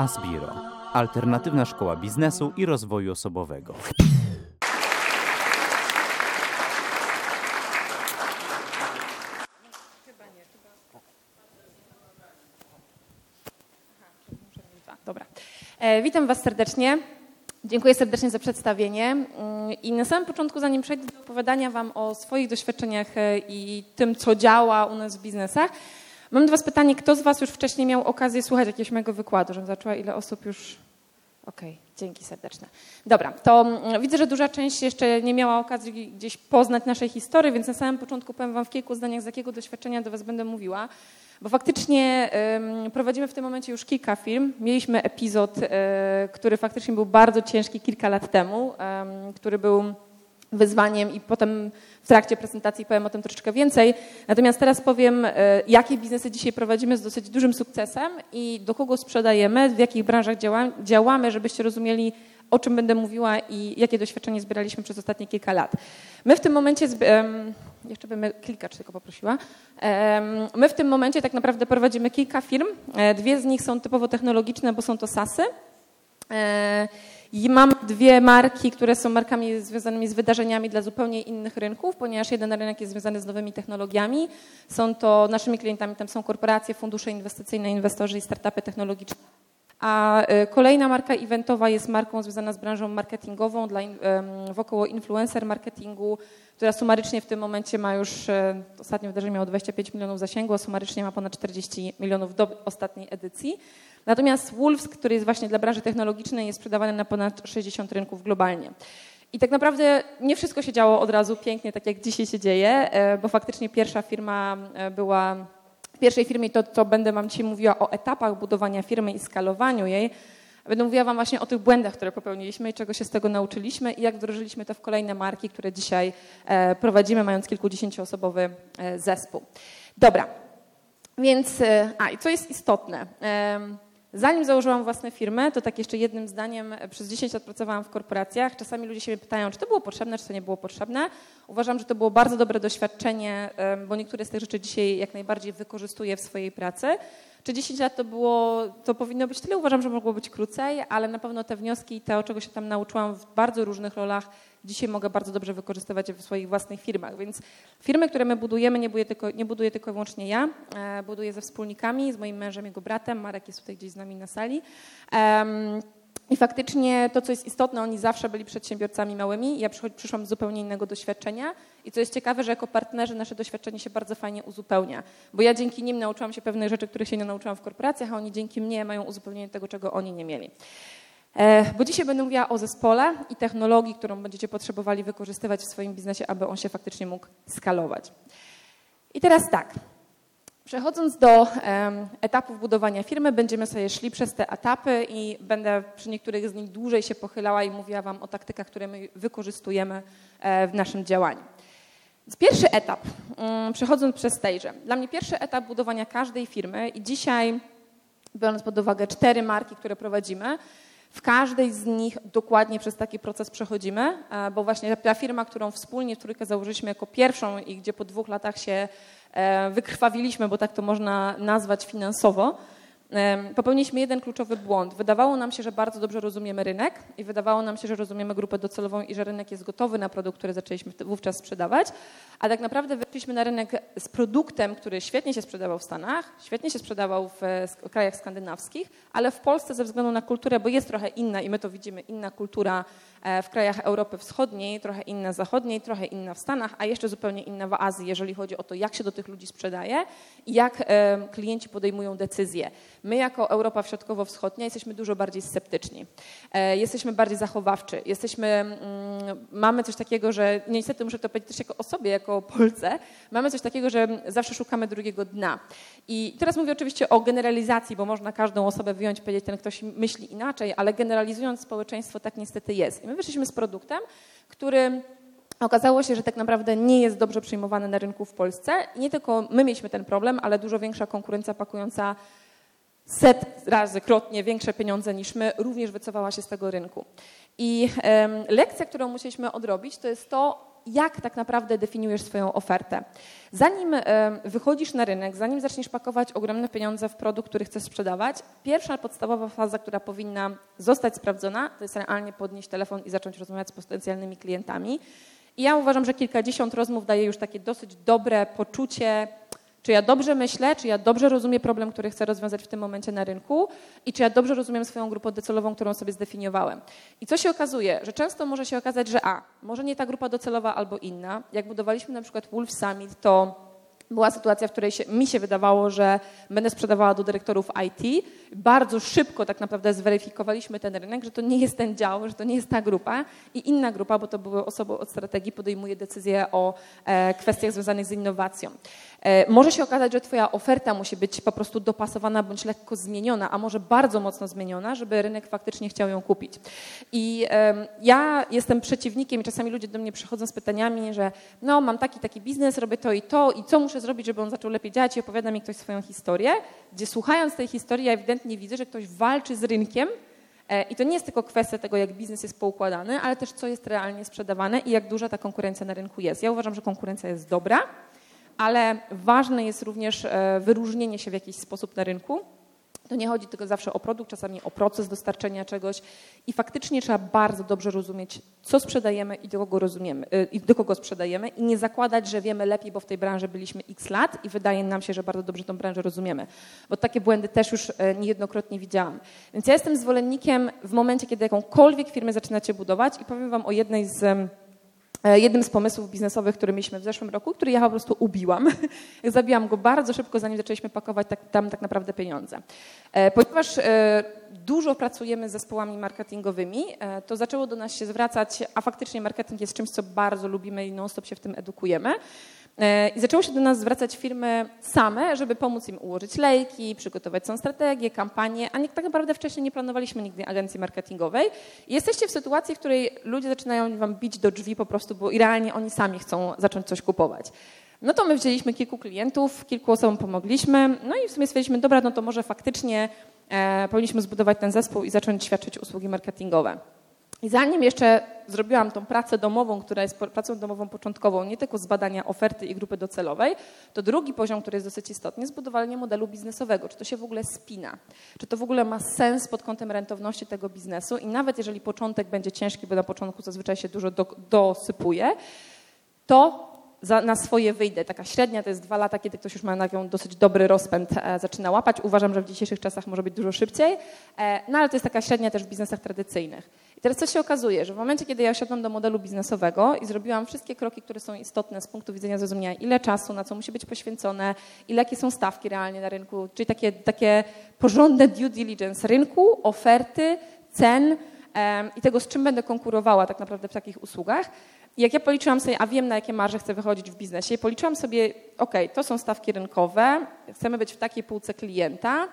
Asbiro, alternatywna szkoła biznesu i rozwoju osobowego. E, witam Was serdecznie. Dziękuję serdecznie za przedstawienie. Mm, I na samym początku, zanim przejdę do opowiadania Wam o swoich doświadczeniach e, i tym, co działa u nas w biznesach, mam do Was pytanie, kto z Was już wcześniej miał okazję słuchać jakiegoś mojego wykładu, żebym zaczęła, ile osób już... Okej, okay, dzięki serdeczne. Dobra, to mm, widzę, że duża część jeszcze nie miała okazji gdzieś poznać naszej historii, więc na samym początku powiem Wam w kilku zdaniach, z jakiego doświadczenia do Was będę mówiła. Bo faktycznie prowadzimy w tym momencie już kilka firm. Mieliśmy epizod, e, który faktycznie był bardzo ciężki kilka lat temu, który był wyzwaniem i potem w trakcie prezentacji powiem o tym troszeczkę więcej. Natomiast teraz powiem, e, jakie biznesy dzisiaj prowadzimy z dosyć dużym sukcesem i do kogo sprzedajemy, w jakich branżach działamy, żebyście rozumieli, o czym będę mówiła i jakie doświadczenie zbieraliśmy przez ostatnie kilka lat. My w tym momencie, jeszcze bym klikacz tylko poprosiła, my w tym momencie tak naprawdę prowadzimy kilka firm. E, dwie z nich są typowo technologiczne, bo są to SASy. E, I mam dwie marki, które są markami związanymi z wydarzeniami dla zupełnie innych rynków, ponieważ jeden rynek jest związany z nowymi technologiami. Są to naszymi klientami, tam są korporacje, fundusze inwestycyjne, inwestorzy i startupy technologiczne. A e, kolejna marka eventowa jest marką związana z branżą marketingową dla, wokoło influencer marketingu, która sumarycznie w tym momencie ma już, e, ostatnie wydarzenie miało 25 milionów zasięgu, a sumarycznie ma ponad 40 milionów do ostatniej edycji. Natomiast Wolves, który jest właśnie dla branży technologicznej, jest sprzedawany na ponad 60 rynków globalnie. I tak naprawdę nie wszystko się działo od razu pięknie, tak jak dzisiaj się dzieje, e, bo faktycznie pierwsza firma była pierwszej firmie to, to będę Wam dzisiaj mówiła o etapach budowania firmy i skalowaniu jej. Będę mówiła Wam właśnie o tych błędach, które popełniliśmy i czego się z tego nauczyliśmy i jak wdrożyliśmy to w kolejne marki, które dzisiaj e, prowadzimy, mając kilkudziesięcioosobowy e, zespół. Dobra, więc, e, a i co jest istotne, Zanim założyłam własne firmy, to tak jeszcze jednym zdaniem, przez 10 lat pracowałam w korporacjach. Czasami ludzie się mnie pytają, czy to było potrzebne, czy to nie było potrzebne. Uważam, że to było bardzo dobre doświadczenie, bo niektóre z tych rzeczy dzisiaj jak najbardziej wykorzystuję w swojej pracy. Czy 10 lat to było, to powinno być tyle? Uważam, że mogło być krócej, ale na pewno te wnioski i to, czego się tam nauczyłam w bardzo różnych rolach, dzisiaj mogę bardzo dobrze wykorzystywać w swoich własnych firmach. Więc firmy, które my budujemy, nie buduję tylko, nie buduję tylko i wyłącznie ja, e, buduję ze wspólnikami, z moim mężem, jego bratem. Marek jest tutaj gdzieś z nami na sali. I faktycznie to, co jest istotne, oni zawsze byli przedsiębiorcami małymi. Ja przyszłam z zupełnie innego doświadczenia. I co jest ciekawe, że jako partnerzy nasze doświadczenie się bardzo fajnie uzupełnia. Bo ja dzięki nim nauczyłam się pewnych rzeczy, których się nie nauczyłam w korporacjach, a oni dzięki mnie mają uzupełnienie tego, czego oni nie mieli. E, bo dzisiaj będę mówiła o zespole i technologii, którą będziecie potrzebowali wykorzystywać w swoim biznesie, aby on się faktycznie mógł skalować. I teraz tak. Przechodząc do etapów budowania firmy, będziemy sobie szli przez te etapy i będę przy niektórych z nich dłużej się pochylała i mówiła Wam o taktykach, które my wykorzystujemy e, w naszym działaniu. Pierwszy etap, mm, przechodząc przez stage. Dla mnie pierwszy etap budowania każdej firmy i dzisiaj, biorąc pod uwagę cztery marki, które prowadzimy, w każdej z nich dokładnie przez taki proces przechodzimy, e, bo właśnie ta firma, którą wspólnie w trójkę założyliśmy jako pierwszą i gdzie po dwóch latach się e, wykrwawiliśmy, bo tak to można nazwać finansowo, popełniliśmy jeden kluczowy błąd. Wydawało nam się, że bardzo dobrze rozumiemy rynek i wydawało nam się, że rozumiemy grupę docelową i że rynek jest gotowy na produkt, który zaczęliśmy wówczas sprzedawać, a tak naprawdę weszliśmy na rynek z produktem, który świetnie się sprzedawał w Stanach, świetnie się sprzedawał w krajach skandynawskich, ale w Polsce ze względu na kulturę, bo jest trochę inna i my to widzimy, inna kultura e, w krajach Europy Wschodniej, trochę inna zachodniej, trochę inna w Stanach, a jeszcze zupełnie inna w Azji, jeżeli chodzi o to, jak się do tych ludzi sprzedaje i jak klienci podejmują decyzje. My jako Europa Środkowo-Wschodnia jesteśmy dużo bardziej sceptyczni. E, jesteśmy bardziej zachowawczy. Jesteśmy, mm, mamy coś takiego, że niestety muszę to powiedzieć też jako osobie, jako Polce, mamy coś takiego, że zawsze szukamy drugiego dna. I teraz mówię oczywiście o generalizacji, bo można każdą osobę wyjąć i powiedzieć, ten ktoś myśli inaczej, ale generalizując społeczeństwo tak niestety jest. I my wyszliśmy z produktem, który Okazało się, że tak naprawdę nie jest dobrze przyjmowany na rynku w Polsce. I nie tylko my mieliśmy ten problem, ale dużo większa konkurencja pakująca set razy krotnie większe pieniądze niż my, również wycofała się z tego rynku. I lekcja, którą musieliśmy odrobić, to jest to, jak tak naprawdę definiujesz swoją ofertę. Zanim wychodzisz na rynek, zanim zaczniesz pakować ogromne pieniądze w produkt, który chcesz sprzedawać, pierwsza podstawowa faza, która powinna zostać sprawdzona, to jest realnie podnieść telefon i zacząć rozmawiać z potencjalnymi klientami. I ja uważam, że kilkadziesiąt rozmów daje już takie dosyć dobre poczucie, czy ja dobrze myślę, czy ja dobrze rozumiem problem, który chcę rozwiązać w tym momencie na rynku i czy ja dobrze rozumiem swoją grupę docelową, którą sobie zdefiniowałem. I co się okazuje? Że często może się okazać, że a, może nie ta grupa docelowa albo inna. Jak budowaliśmy na przykład Wolf Summit, to była sytuacja, w której się, mi się wydawało, że będę sprzedawała do dyrektorów IT. Bardzo szybko tak naprawdę zweryfikowaliśmy ten rynek, że to nie jest ten dział, że to nie jest ta grupa i inna grupa, bo to były osoby od strategii, podejmuje decyzje o e, kwestiach związanych z innowacją. E, może się okazać, że Twoja oferta musi być po prostu dopasowana bądź lekko zmieniona, a może bardzo mocno zmieniona, żeby rynek faktycznie chciał ją kupić. I ja jestem przeciwnikiem i czasami ludzie do mnie przychodzą z pytaniami, że no mam taki, taki biznes, robię to i to i co muszę zrobić, żeby on zaczął lepiej działać i opowiada mi ktoś swoją historię, gdzie słuchając tej historii ja ewidentnie widzę, że ktoś walczy z rynkiem, e, i to nie jest tylko kwestia tego, jak biznes jest poukładany, ale też co jest realnie sprzedawane i jak duża ta konkurencja na rynku jest. Ja uważam, że konkurencja jest dobra, ale ważne jest również e, wyróżnienie się w jakiś sposób na rynku. To nie chodzi tylko zawsze o produkt, czasami o proces dostarczenia czegoś i faktycznie trzeba bardzo dobrze rozumieć, co sprzedajemy i do kogo rozumiemy, e, i do kogo sprzedajemy i nie zakładać, że wiemy lepiej, bo w tej branży byliśmy x lat i wydaje nam się, że bardzo dobrze tą branżę rozumiemy. Bo takie błędy też już e, niejednokrotnie widziałam. Więc ja jestem zwolennikiem w momencie, kiedy jakąkolwiek firmę zaczynacie budować i powiem wam o jednej z jednym z pomysłów biznesowych, który mieliśmy w zeszłym roku, który ja po prostu ubiłam. Zabiłam go bardzo szybko, zanim zaczęliśmy pakować tak, tam tak naprawdę pieniądze. E, ponieważ e, dużo pracujemy z zespołami marketingowymi, to zaczęło do nas się zwracać, a faktycznie marketing jest czymś, co bardzo lubimy i non-stop się w tym edukujemy. E, I zaczęło się do nas zwracać firmy same, żeby pomóc im ułożyć lejki, przygotować są strategie, kampanie, a nie, tak naprawdę wcześniej nie planowaliśmy nigdy agencji marketingowej. I jesteście w sytuacji, w której ludzie zaczynają wam bić do drzwi po prostu, bo realnie oni sami chcą zacząć coś kupować. No to my wzięliśmy kilku klientów, kilku osobom pomogliśmy, no i w sumie stwierdziliśmy, dobra, no to może faktycznie e, powinniśmy zbudować ten zespół i zacząć świadczyć usługi marketingowe. I zanim jeszcze zrobiłam tą pracę domową, która jest pracą domową początkową, nie tylko z badania oferty i grupy docelowej, to drugi poziom, który jest dosyć istotny, jest budowanie modelu biznesowego. Czy to się w ogóle spina? Czy to w ogóle ma sens pod kątem rentowności tego biznesu? I nawet jeżeli początek będzie ciężki, bo na początku zazwyczaj się dużo do, dosypuje, to za, na swoje wyjdę. Taka średnia to jest dwa lata, kiedy ktoś już ma taką dosyć dobry rozpęd, e, zaczyna łapać. Uważam, że w dzisiejszych czasach może być dużo szybciej, e, no ale to jest taka średnia też w biznesach tradycyjnych. I teraz co się okazuje, że w momencie, kiedy ja osiadłam do modelu biznesowego i zrobiłam wszystkie kroki, które są istotne z punktu widzenia zrozumienia, ile czasu, na co musi być poświęcone, ile jakie są stawki realnie na rynku, czyli takie, takie porządne due diligence rynku, oferty, cen, i tego, z czym będę konkurowała tak naprawdę w takich usługach, jak ja policzyłam sobie, a wiem na jakie marże chcę wychodzić w biznesie, policzyłam sobie, ok, to są stawki rynkowe, chcemy być w takiej półce klienta,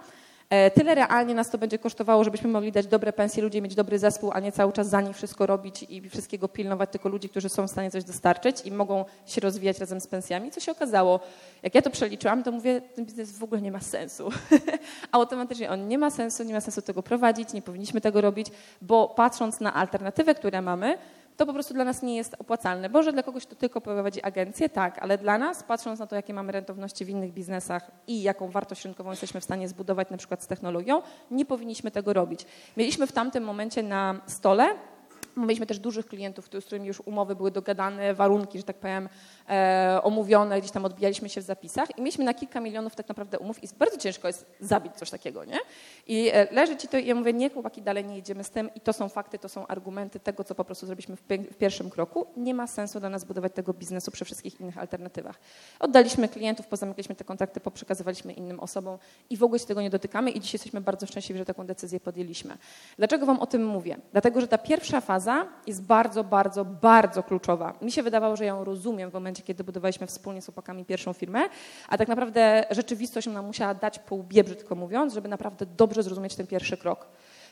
Tyle realnie nas to będzie kosztowało, żebyśmy mogli dać dobre pensje ludzi, mieć dobry zespół, a nie cały czas za nich wszystko robić i wszystkiego pilnować, tylko ludzi, którzy są w stanie coś dostarczyć i mogą się rozwijać razem z pensjami. Co się okazało? Jak ja to przeliczyłam, to mówię, ten biznes w ogóle nie ma sensu. Automatycznie on nie ma sensu, nie ma sensu tego prowadzić, nie powinniśmy tego robić, bo patrząc na alternatywę, które mamy, to po prostu dla nas nie jest opłacalne. Boże, dla kogoś to tylko prowadzi agencję, tak, ale dla nas, patrząc na to, jakie mamy rentowności w innych biznesach i jaką wartość rynkową jesteśmy w stanie zbudować na przykład z technologią, nie powinniśmy tego robić. Mieliśmy w tamtym momencie na stole Mieliśmy też dużych klientów, z którymi już umowy były dogadane, warunki, że tak powiem, e, omówione, gdzieś tam odbijaliśmy się w zapisach i mieliśmy na kilka milionów tak naprawdę umów i bardzo ciężko jest zabić coś takiego, nie? I e, leży ci to i ja mówię, nie chłopaki, dalej nie idziemy z tym i to są fakty, to są argumenty tego, co po prostu zrobiliśmy w, w pierwszym kroku. Nie ma sensu dla nas budować tego biznesu przy wszystkich innych alternatywach. Oddaliśmy klientów, pozamykaliśmy te kontrakty, poprzekazywaliśmy innym osobom i w ogóle się tego nie dotykamy i dzisiaj jesteśmy bardzo szczęśliwi, że taką decyzję podjęliśmy. Dlaczego wam o tym mówię? Dlatego, że ta pierwsza faza jest bardzo, bardzo, bardzo kluczowa. Mi się wydawało, że ją rozumiem w momencie, kiedy budowaliśmy wspólnie z chłopakami pierwszą firmę, a tak naprawdę rzeczywistość nam musiała dać po łbie, mówiąc, żeby naprawdę dobrze zrozumieć ten pierwszy krok.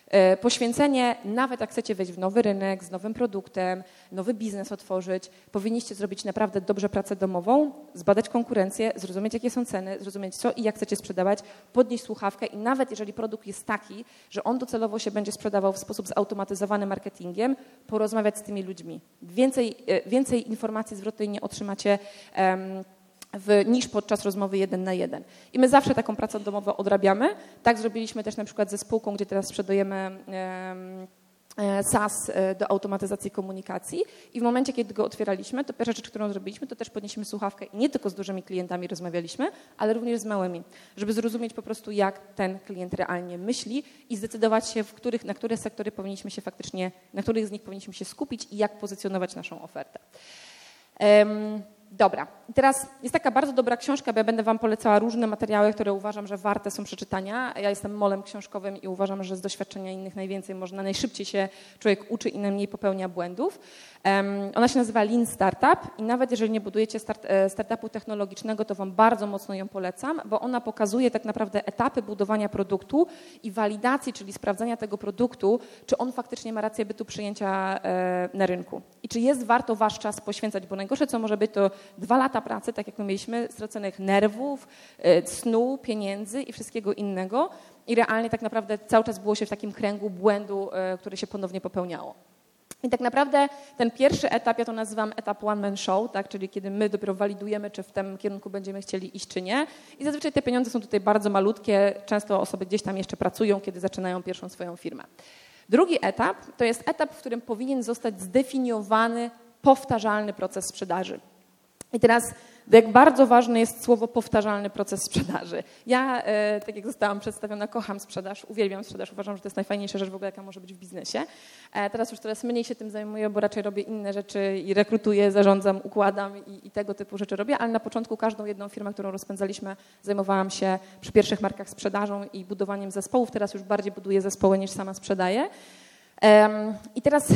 E, poświęcenie, nawet jak chcecie wejść w nowy rynek, z nowym produktem, nowy biznes otworzyć, powinniście zrobić naprawdę dobrze pracę domową, zbadać konkurencję, zrozumieć jakie są ceny, zrozumieć co i jak chcecie sprzedawać, podnieść słuchawkę i nawet jeżeli produkt jest taki, że on docelowo się będzie sprzedawał w sposób zautomatyzowany marketingiem, porozmawiać z tymi ludźmi. Więcej, e, więcej informacji zwrotnej nie otrzymacie um, w, niż podczas rozmowy jeden na jeden. I my zawsze taką pracę domową odrabiamy. Tak zrobiliśmy też na przykład ze spółką, gdzie teraz sprzedajemy e, SaaS e, do automatyzacji komunikacji i w momencie, kiedy go otwieraliśmy, to pierwsza rzecz, którą zrobiliśmy, to też podnieśliśmy słuchawkę i nie tylko z dużymi klientami rozmawialiśmy, ale również z małymi, żeby zrozumieć po prostu, jak ten klient realnie myśli i zdecydować się, w których, na które sektory powinniśmy się faktycznie, na których z nich powinniśmy się skupić i jak pozycjonować naszą ofertę. Um, Dobra, teraz jest taka bardzo dobra książka, bo ja będę Wam polecała różne materiały, które uważam, że warte są przeczytania. Ja jestem molem książkowym i uważam, że z doświadczenia innych najwięcej można, najszybciej się człowiek uczy i najmniej popełnia błędów. Um, ona się nazywa Lean Startup i nawet jeżeli nie budujecie start, e, startupu technologicznego, to Wam bardzo mocno ją polecam, bo ona pokazuje tak naprawdę etapy budowania produktu i walidacji, czyli sprawdzania tego produktu, czy on faktycznie ma rację bytu przyjęcia e, na rynku i czy jest warto Wasz czas poświęcać, bo najgorsze, co może być, to dwa lata pracy, tak jak my mieliśmy, straconych nerwów, e, snu, pieniędzy i wszystkiego innego. I realnie tak naprawdę cały czas było się w takim kręgu błędu, e, który się ponownie popełniało. I tak naprawdę ten pierwszy etap, ja to nazywam etap one man show, tak? czyli kiedy my dopiero walidujemy, czy w tym kierunku będziemy chcieli iść, czy nie. I zazwyczaj te pieniądze są tutaj bardzo malutkie, często osoby gdzieś tam jeszcze pracują, kiedy zaczynają pierwszą swoją firmę. Drugi etap to jest etap, w którym powinien zostać zdefiniowany powtarzalny proces sprzedaży. I teraz jak bardzo ważne jest słowo powtarzalny proces sprzedaży. Ja, e, tak jak zostałam przedstawiona, kocham sprzedaż, uwielbiam sprzedaż, uważam, że to jest najfajniejsza rzecz w ogóle, jaka może być w biznesie. E, teraz już coraz mniej się tym zajmuję, bo raczej robię inne rzeczy i rekrutuję, zarządzam, układam i, i tego typu rzeczy robię, ale na początku każdą jedną firmę, którą rozpędzaliśmy, zajmowałam się przy pierwszych markach sprzedażą i budowaniem zespołów. Teraz już bardziej buduję zespoły niż sama sprzedaję. I teraz,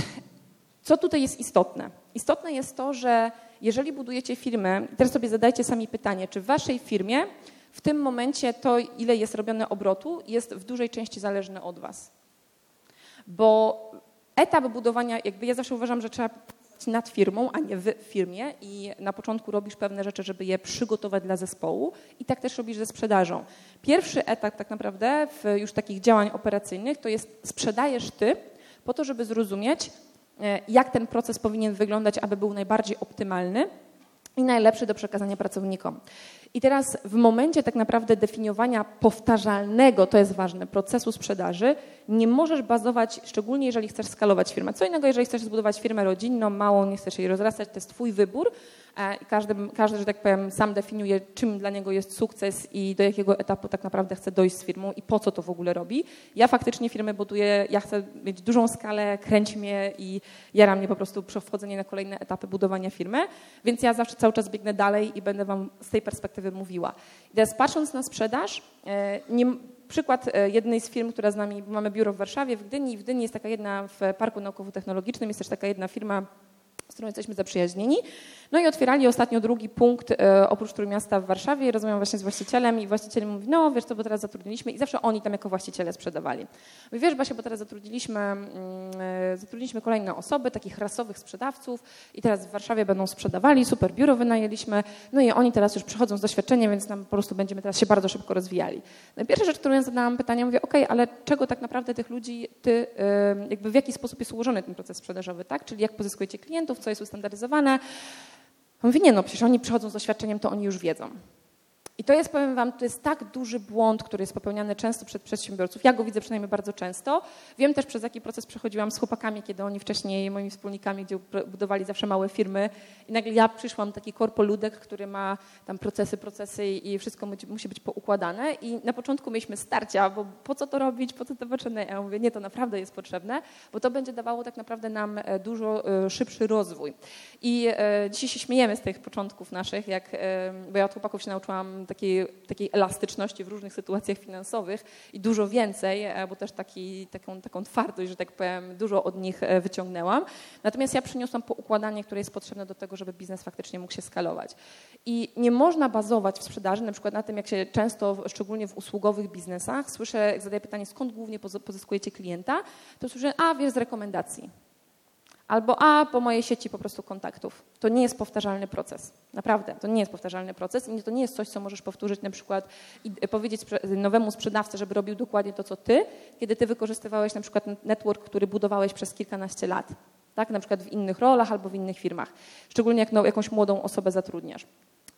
co tutaj jest istotne? Istotne jest to, że jeżeli budujecie firmę, teraz sobie zadajcie sami pytanie, czy w waszej firmie w tym momencie to, ile jest robione obrotu, jest w dużej części zależne od was. Bo etap budowania, jakby ja zawsze uważam, że trzeba nad firmą, a nie w firmie i na początku robisz pewne rzeczy, żeby je przygotować dla zespołu i tak też robisz ze sprzedażą. Pierwszy etap tak naprawdę w już takich działań operacyjnych to jest sprzedajesz ty po to, żeby zrozumieć, jak ten proces powinien wyglądać, aby był najbardziej optymalny i najlepszy do przekazania pracownikom. I teraz w momencie tak naprawdę definiowania powtarzalnego, to jest ważne, procesu sprzedaży, nie możesz bazować, szczególnie jeżeli chcesz skalować firmę. Co innego, jeżeli chcesz zbudować firmę rodzinną, małą, nie chcesz jej rozrastać, to jest twój wybór, E, każdy, każdy, że tak powiem, sam definiuje, czym dla niego jest sukces i do jakiego etapu tak naprawdę chce dojść z firmą i po co to w ogóle robi. Ja faktycznie firmę buduję, ja chcę mieć dużą skalę, kręć mnie i jara mnie po prostu wchodzenie na kolejne etapy budowania firmy, więc ja zawsze cały czas biegnę dalej i będę Wam z tej perspektywy mówiła. I teraz patrząc na sprzedaż, e, nie, przykład e, jednej z firm, która z nami, mamy biuro w Warszawie, w Gdyni. W Gdyni jest taka jedna, w Parku Naukowo-Technologicznym jest też taka jedna firma, z którą jesteśmy zaprzyjaźnieni. No i otwierali ostatnio drugi punkt e, oprócz Trójmiasta w Warszawie. Rozmawiam właśnie z właścicielem i właściciel mówi, no wiesz co, bo teraz zatrudniliśmy i zawsze oni tam jako właściciele sprzedawali. Mówi, wiesz Basia, bo teraz zatrudniliśmy, mm, e, zatrudniliśmy kolejne osoby, takich rasowych sprzedawców i teraz w Warszawie będą sprzedawali, super biuro wynajęliśmy, no i oni teraz już przychodzą z doświadczeniem, więc nam po prostu będziemy teraz się bardzo szybko rozwijali. No pierwsza rzecz, którą ja zadałam pytanie, mówię, okej, okay, ale czego tak naprawdę tych ludzi, ty, e, jakby w jaki sposób jest ułożony ten proces sprzedażowy, tak? Czyli jak pozyskujecie klientów, co jest ustandaryzowane, Mówi, nie no, przecież oni przychodzą z doświadczeniem, to oni już wiedzą. I to jest, powiem Wam, to jest tak duży błąd, który jest popełniany często przez przedsiębiorców. Ja go widzę przynajmniej bardzo często. Wiem też, przez jaki proces przechodziłam z chłopakami, kiedy oni wcześniej, moimi wspólnikami, gdzie budowali zawsze małe firmy. I nagle ja przyszłam, taki korpoludek, który ma tam procesy, procesy i wszystko musi być poukładane. I na początku mieliśmy starcia, bo po co to robić, po co to potrzebne? Ja mówię, nie, to naprawdę jest potrzebne, bo to będzie dawało tak naprawdę nam e, dużo e, szybszy rozwój. I e, dzisiaj się śmiejemy z tych początków naszych, jak, bo ja od chłopaków się nauczyłam takiej, takiej elastyczności w różnych sytuacjach finansowych i dużo więcej, e, bo też taki, taką, taką twardość, że tak powiem, dużo od nich e, wyciągnęłam. Natomiast ja przyniosłam poukładanie, które jest potrzebne do tego, żeby biznes faktycznie mógł się skalować. I nie można bazować w sprzedaży na przykład na tym, jak się często, szczególnie w usługowych biznesach, słyszę, jak zadaję pytanie, skąd głównie pozyskujecie klienta, to słyszę, a wiesz, z rekomendacji. Albo a po mojej sieci po prostu kontaktów. To nie jest powtarzalny proces. Naprawdę, to nie jest powtarzalny proces i to nie jest coś, co możesz powtórzyć na przykład i powiedzieć nowemu sprzedawcy, żeby robił dokładnie to, co ty, kiedy ty wykorzystywałeś na przykład network, który budowałeś przez kilkanaście lat. Tak, na przykład w innych rolach albo w innych firmach. Szczególnie jak no, jakąś młodą osobę zatrudniasz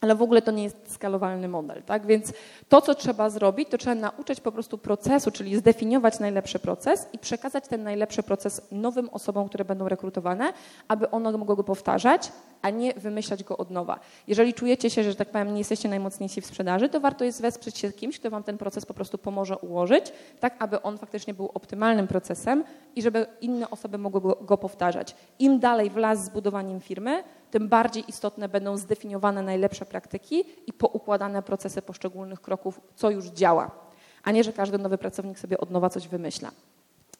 ale w ogóle to nie jest skalowalny model. Tak? Więc to, co trzeba zrobić, to trzeba nauczyć po prostu procesu, czyli zdefiniować najlepszy proces i przekazać ten najlepszy proces nowym osobom, które będą rekrutowane, aby one mogły go powtarzać, a nie wymyślać go od nowa. Jeżeli czujecie się, że tak powiem, nie jesteście najmocniejsi w sprzedaży, to warto jest wesprzeć się kimś, kto wam ten proces po prostu pomoże ułożyć, tak aby on faktycznie był optymalnym procesem i żeby inne osoby mogły go, powtarzać. Im dalej w las z budowaniem firmy, tym bardziej istotne będą zdefiniowane najlepsze praktyki i poukładane procesy poszczególnych kroków, co już działa, a nie, że każdy nowy pracownik sobie od nowa coś wymyśla.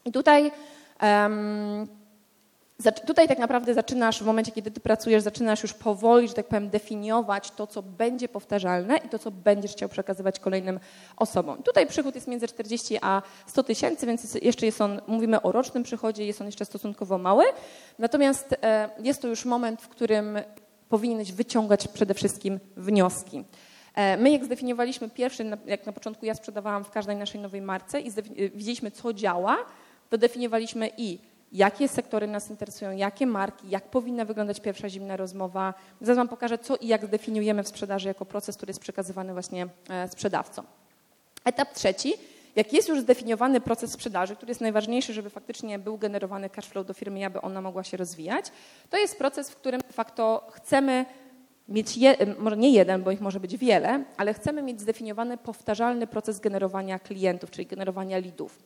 I tutaj um, Tutaj tak naprawdę zaczynasz, w momencie, kiedy ty pracujesz, zaczynasz już powoli, że tak powiem, definiować to, co będzie powtarzalne i to, co będziesz chciał przekazywać kolejnym osobom. Tutaj przychód jest między 40 a 100 tysięcy, więc jeszcze jest on, mówimy o rocznym przychodzie, jest on jeszcze stosunkowo mały. Natomiast e, jest to już moment, w którym powinieneś wyciągać przede wszystkim wnioski. E, my jak zdefiniowaliśmy pierwszy, jak na początku ja sprzedawałam w każdej naszej nowej marce i widzieliśmy, co działa, to definiowaliśmy i jakie sektory nas interesują, jakie marki, jak powinna wyglądać pierwsza zimna rozmowa. Zaraz Wam pokażę, co i jak zdefiniujemy w sprzedaży jako proces, który jest przekazywany właśnie e, sprzedawcom. Etap trzeci. Jak jest już zdefiniowany proces sprzedaży, który jest najważniejszy, żeby faktycznie był generowany cash flow do firmy, aby ona mogła się rozwijać, to jest proces, w którym de facto chcemy mieć, je, może nie jeden, bo ich może być wiele, ale chcemy mieć zdefiniowany powtarzalny proces generowania klientów, czyli generowania leadów.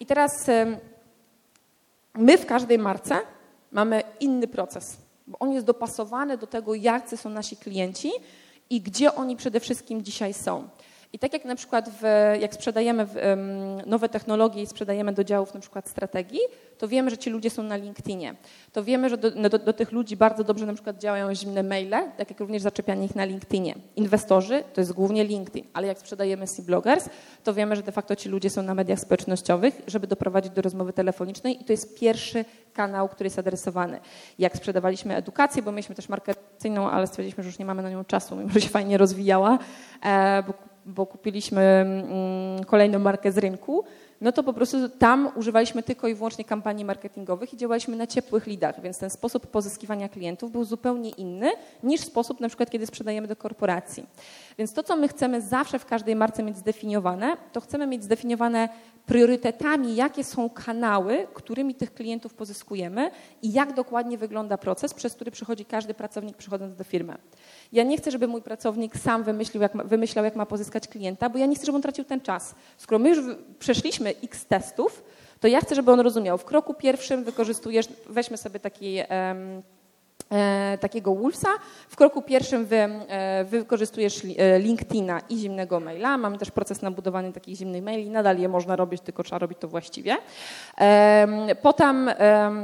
I teraz My w każdej marce mamy inny proces, bo on jest dopasowany do tego, jacy są nasi klienci i gdzie oni przede wszystkim dzisiaj są. I tak jak na przykład w, jak sprzedajemy nowe technologie i sprzedajemy do działów na przykład strategii, to wiemy, że ci ludzie są na LinkedInie. To wiemy, że do, no, do, do, tych ludzi bardzo dobrze na przykład działają zimne maile, tak jak również zaczepianie ich na LinkedInie. Inwestorzy to jest głównie LinkedIn, ale jak sprzedajemy C-bloggers, to wiemy, że de facto ci ludzie są na mediach społecznościowych, żeby doprowadzić do rozmowy telefonicznej i to jest pierwszy kanał, który jest adresowany. Jak sprzedawaliśmy edukację, bo mieliśmy też marketingną, ale stwierdziliśmy, że już nie mamy na nią czasu, mimo że się fajnie rozwijała, e, bo bo kupiliśmy mm, kolejną markę z rynku, no to po prostu tam używaliśmy tylko i wyłącznie kampanii marketingowych i działaliśmy na ciepłych lidach, więc ten sposób pozyskiwania klientów był zupełnie inny niż sposób na przykład, kiedy sprzedajemy do korporacji. Więc to, co my chcemy zawsze w każdej marce mieć zdefiniowane, to chcemy mieć zdefiniowane priorytetami, jakie są kanały, którymi tych klientów pozyskujemy i jak dokładnie wygląda proces, przez który przychodzi każdy pracownik przychodząc do firmy. Ja nie chcę, żeby mój pracownik sam wymyślił, jak ma, wymyślał, jak ma pozyskać klienta, bo ja nie chcę, żeby on tracił ten czas. Skoro my już przeszliśmy x testów, to ja chcę, żeby on rozumiał. W kroku pierwszym wykorzystujesz, weźmy sobie taki um, takiego Wolfsa. W kroku pierwszym wy, e, wykorzystujesz e, LinkedIna i zimnego maila. Mamy też proces na budowanie takich zimnych maili. Nadal je można robić, tylko trzeba robić to właściwie. Potem,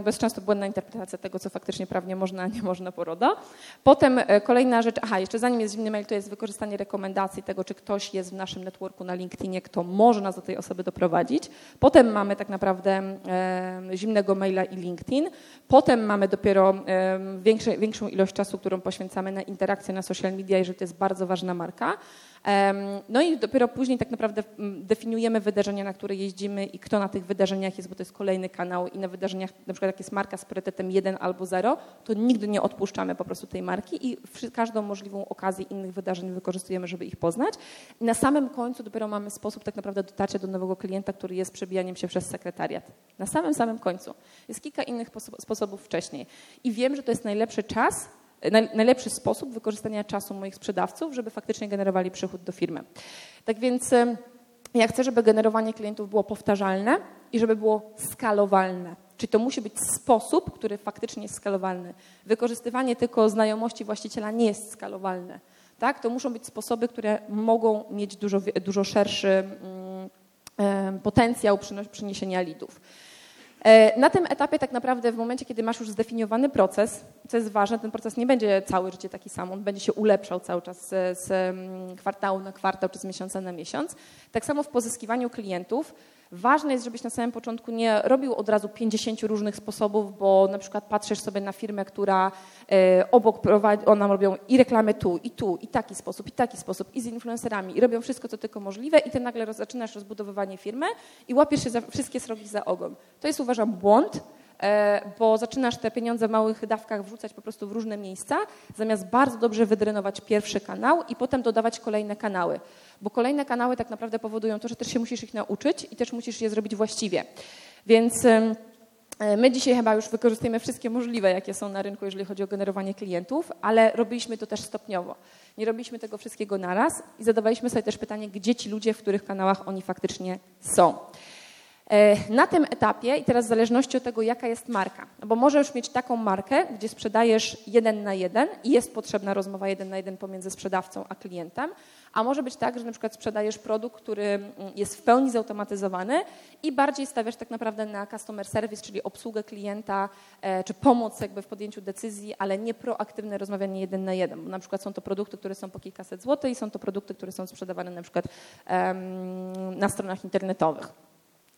bo jest często błędna interpretacja tego, co faktycznie prawnie można, a nie można poroda. Potem kolejna rzecz, aha, jeszcze zanim jest zimny mail, to jest wykorzystanie rekomendacji tego, czy ktoś jest w naszym networku na LinkedInie, kto może nas do tej osoby doprowadzić. Potem mamy tak naprawdę zimnego maila i LinkedIn. Potem mamy dopiero większe, większą ilość czasu, którą poświęcamy na interakcję na social media, jeżeli to jest bardzo ważna marka. No i dopiero później tak naprawdę mm, definiujemy wydarzenia, na które jeździmy i kto na tych wydarzeniach jest, bo to jest kolejny kanał i na wydarzeniach, na przykład jak jest marka z priorytetem 1 albo 0, to nigdy nie odpuszczamy po prostu tej marki i każdą możliwą okazję innych wydarzeń wykorzystujemy, żeby ich poznać. I na samym końcu dopiero mamy sposób tak naprawdę dotarcia do nowego klienta, który jest przebijaniem się przez sekretariat. Na samym, samym końcu. Jest kilka innych sposobów wcześniej. I wiem, że to jest najlepszy czas, najlepszy sposób wykorzystania czasu moich sprzedawców, żeby faktycznie generowali przychód do firmy. Tak więc ja chcę, żeby generowanie klientów było powtarzalne i żeby było skalowalne. Czyli to musi być sposób, który faktycznie jest skalowalny. Wykorzystywanie tylko znajomości właściciela nie jest skalowalne. tak? To muszą być sposoby, które mogą mieć dużo, dużo szerszy mm, potencjał przyniesienia lidów. E, na tym etapie tak naprawdę w momencie, kiedy masz już zdefiniowany proces, co jest ważne, ten proces nie będzie całe życie taki sam, on będzie się ulepszał cały czas z, z mm, kwartału na kwartał czy z miesiąca na miesiąc. Tak samo w pozyskiwaniu klientów Ważne jest, żebyś na samym początku nie robił od razu 50 różnych sposobów, bo na przykład patrzysz sobie na firmę, która e, obok prowadzi, ona robią i reklamy tu, i tu, i taki sposób, i taki sposób, i z influencerami, i robią wszystko, co tylko możliwe, i ty nagle zaczynasz rozbudowywanie firmy i łapiesz się za wszystkie srogi za ogon. To jest uważam błąd, bo zaczynasz te pieniądze w małych dawkach wrzucać po prostu w różne miejsca, zamiast bardzo dobrze wydrenować pierwszy kanał i potem dodawać kolejne kanały. Bo kolejne kanały tak naprawdę powodują to, że też się musisz ich nauczyć i też musisz je zrobić właściwie. Więc e, My dzisiaj chyba już wykorzystujemy wszystkie możliwe, jakie są na rynku, jeżeli chodzi o generowanie klientów, ale robiliśmy to też stopniowo. Nie robiliśmy tego wszystkiego naraz i zadawaliśmy sobie też pytanie, gdzie ci ludzie, w których kanałach oni faktycznie są. E, na tym etapie, i teraz w zależności od tego, jaka jest marka, no bo możesz mieć taką markę, gdzie sprzedajesz jeden na jeden i jest potrzebna rozmowa jeden na jeden pomiędzy sprzedawcą a klientem, a może być tak, że na przykład sprzedajesz produkt, który mm, jest w pełni zautomatyzowany i bardziej stawiasz tak naprawdę na customer service, czyli obsługę klienta, e, czy pomoc jakby w podjęciu decyzji, ale nie proaktywne rozmawianie jeden na jeden, bo na przykład są to produkty, które są po kilkaset złotych i są to produkty, które są sprzedawane na przykład na stronach internetowych.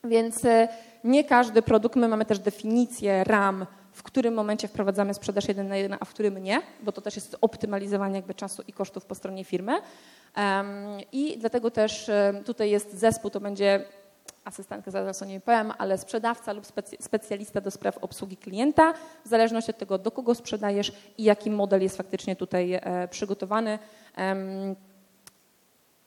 Więc e, nie każdy produkt, my mamy też definicję RAM, w którym momencie wprowadzamy sprzedaż jeden na jeden, a w którym nie, bo to też jest optymalizowanie jakby czasu i kosztów po stronie firmy. I dlatego też e, tutaj jest zespół, to będzie asystentka, zaraz o niej powiem, ale sprzedawca lub specjalista do spraw obsługi klienta, w zależności od tego, do kogo sprzedajesz i jaki model jest faktycznie tutaj e, przygotowany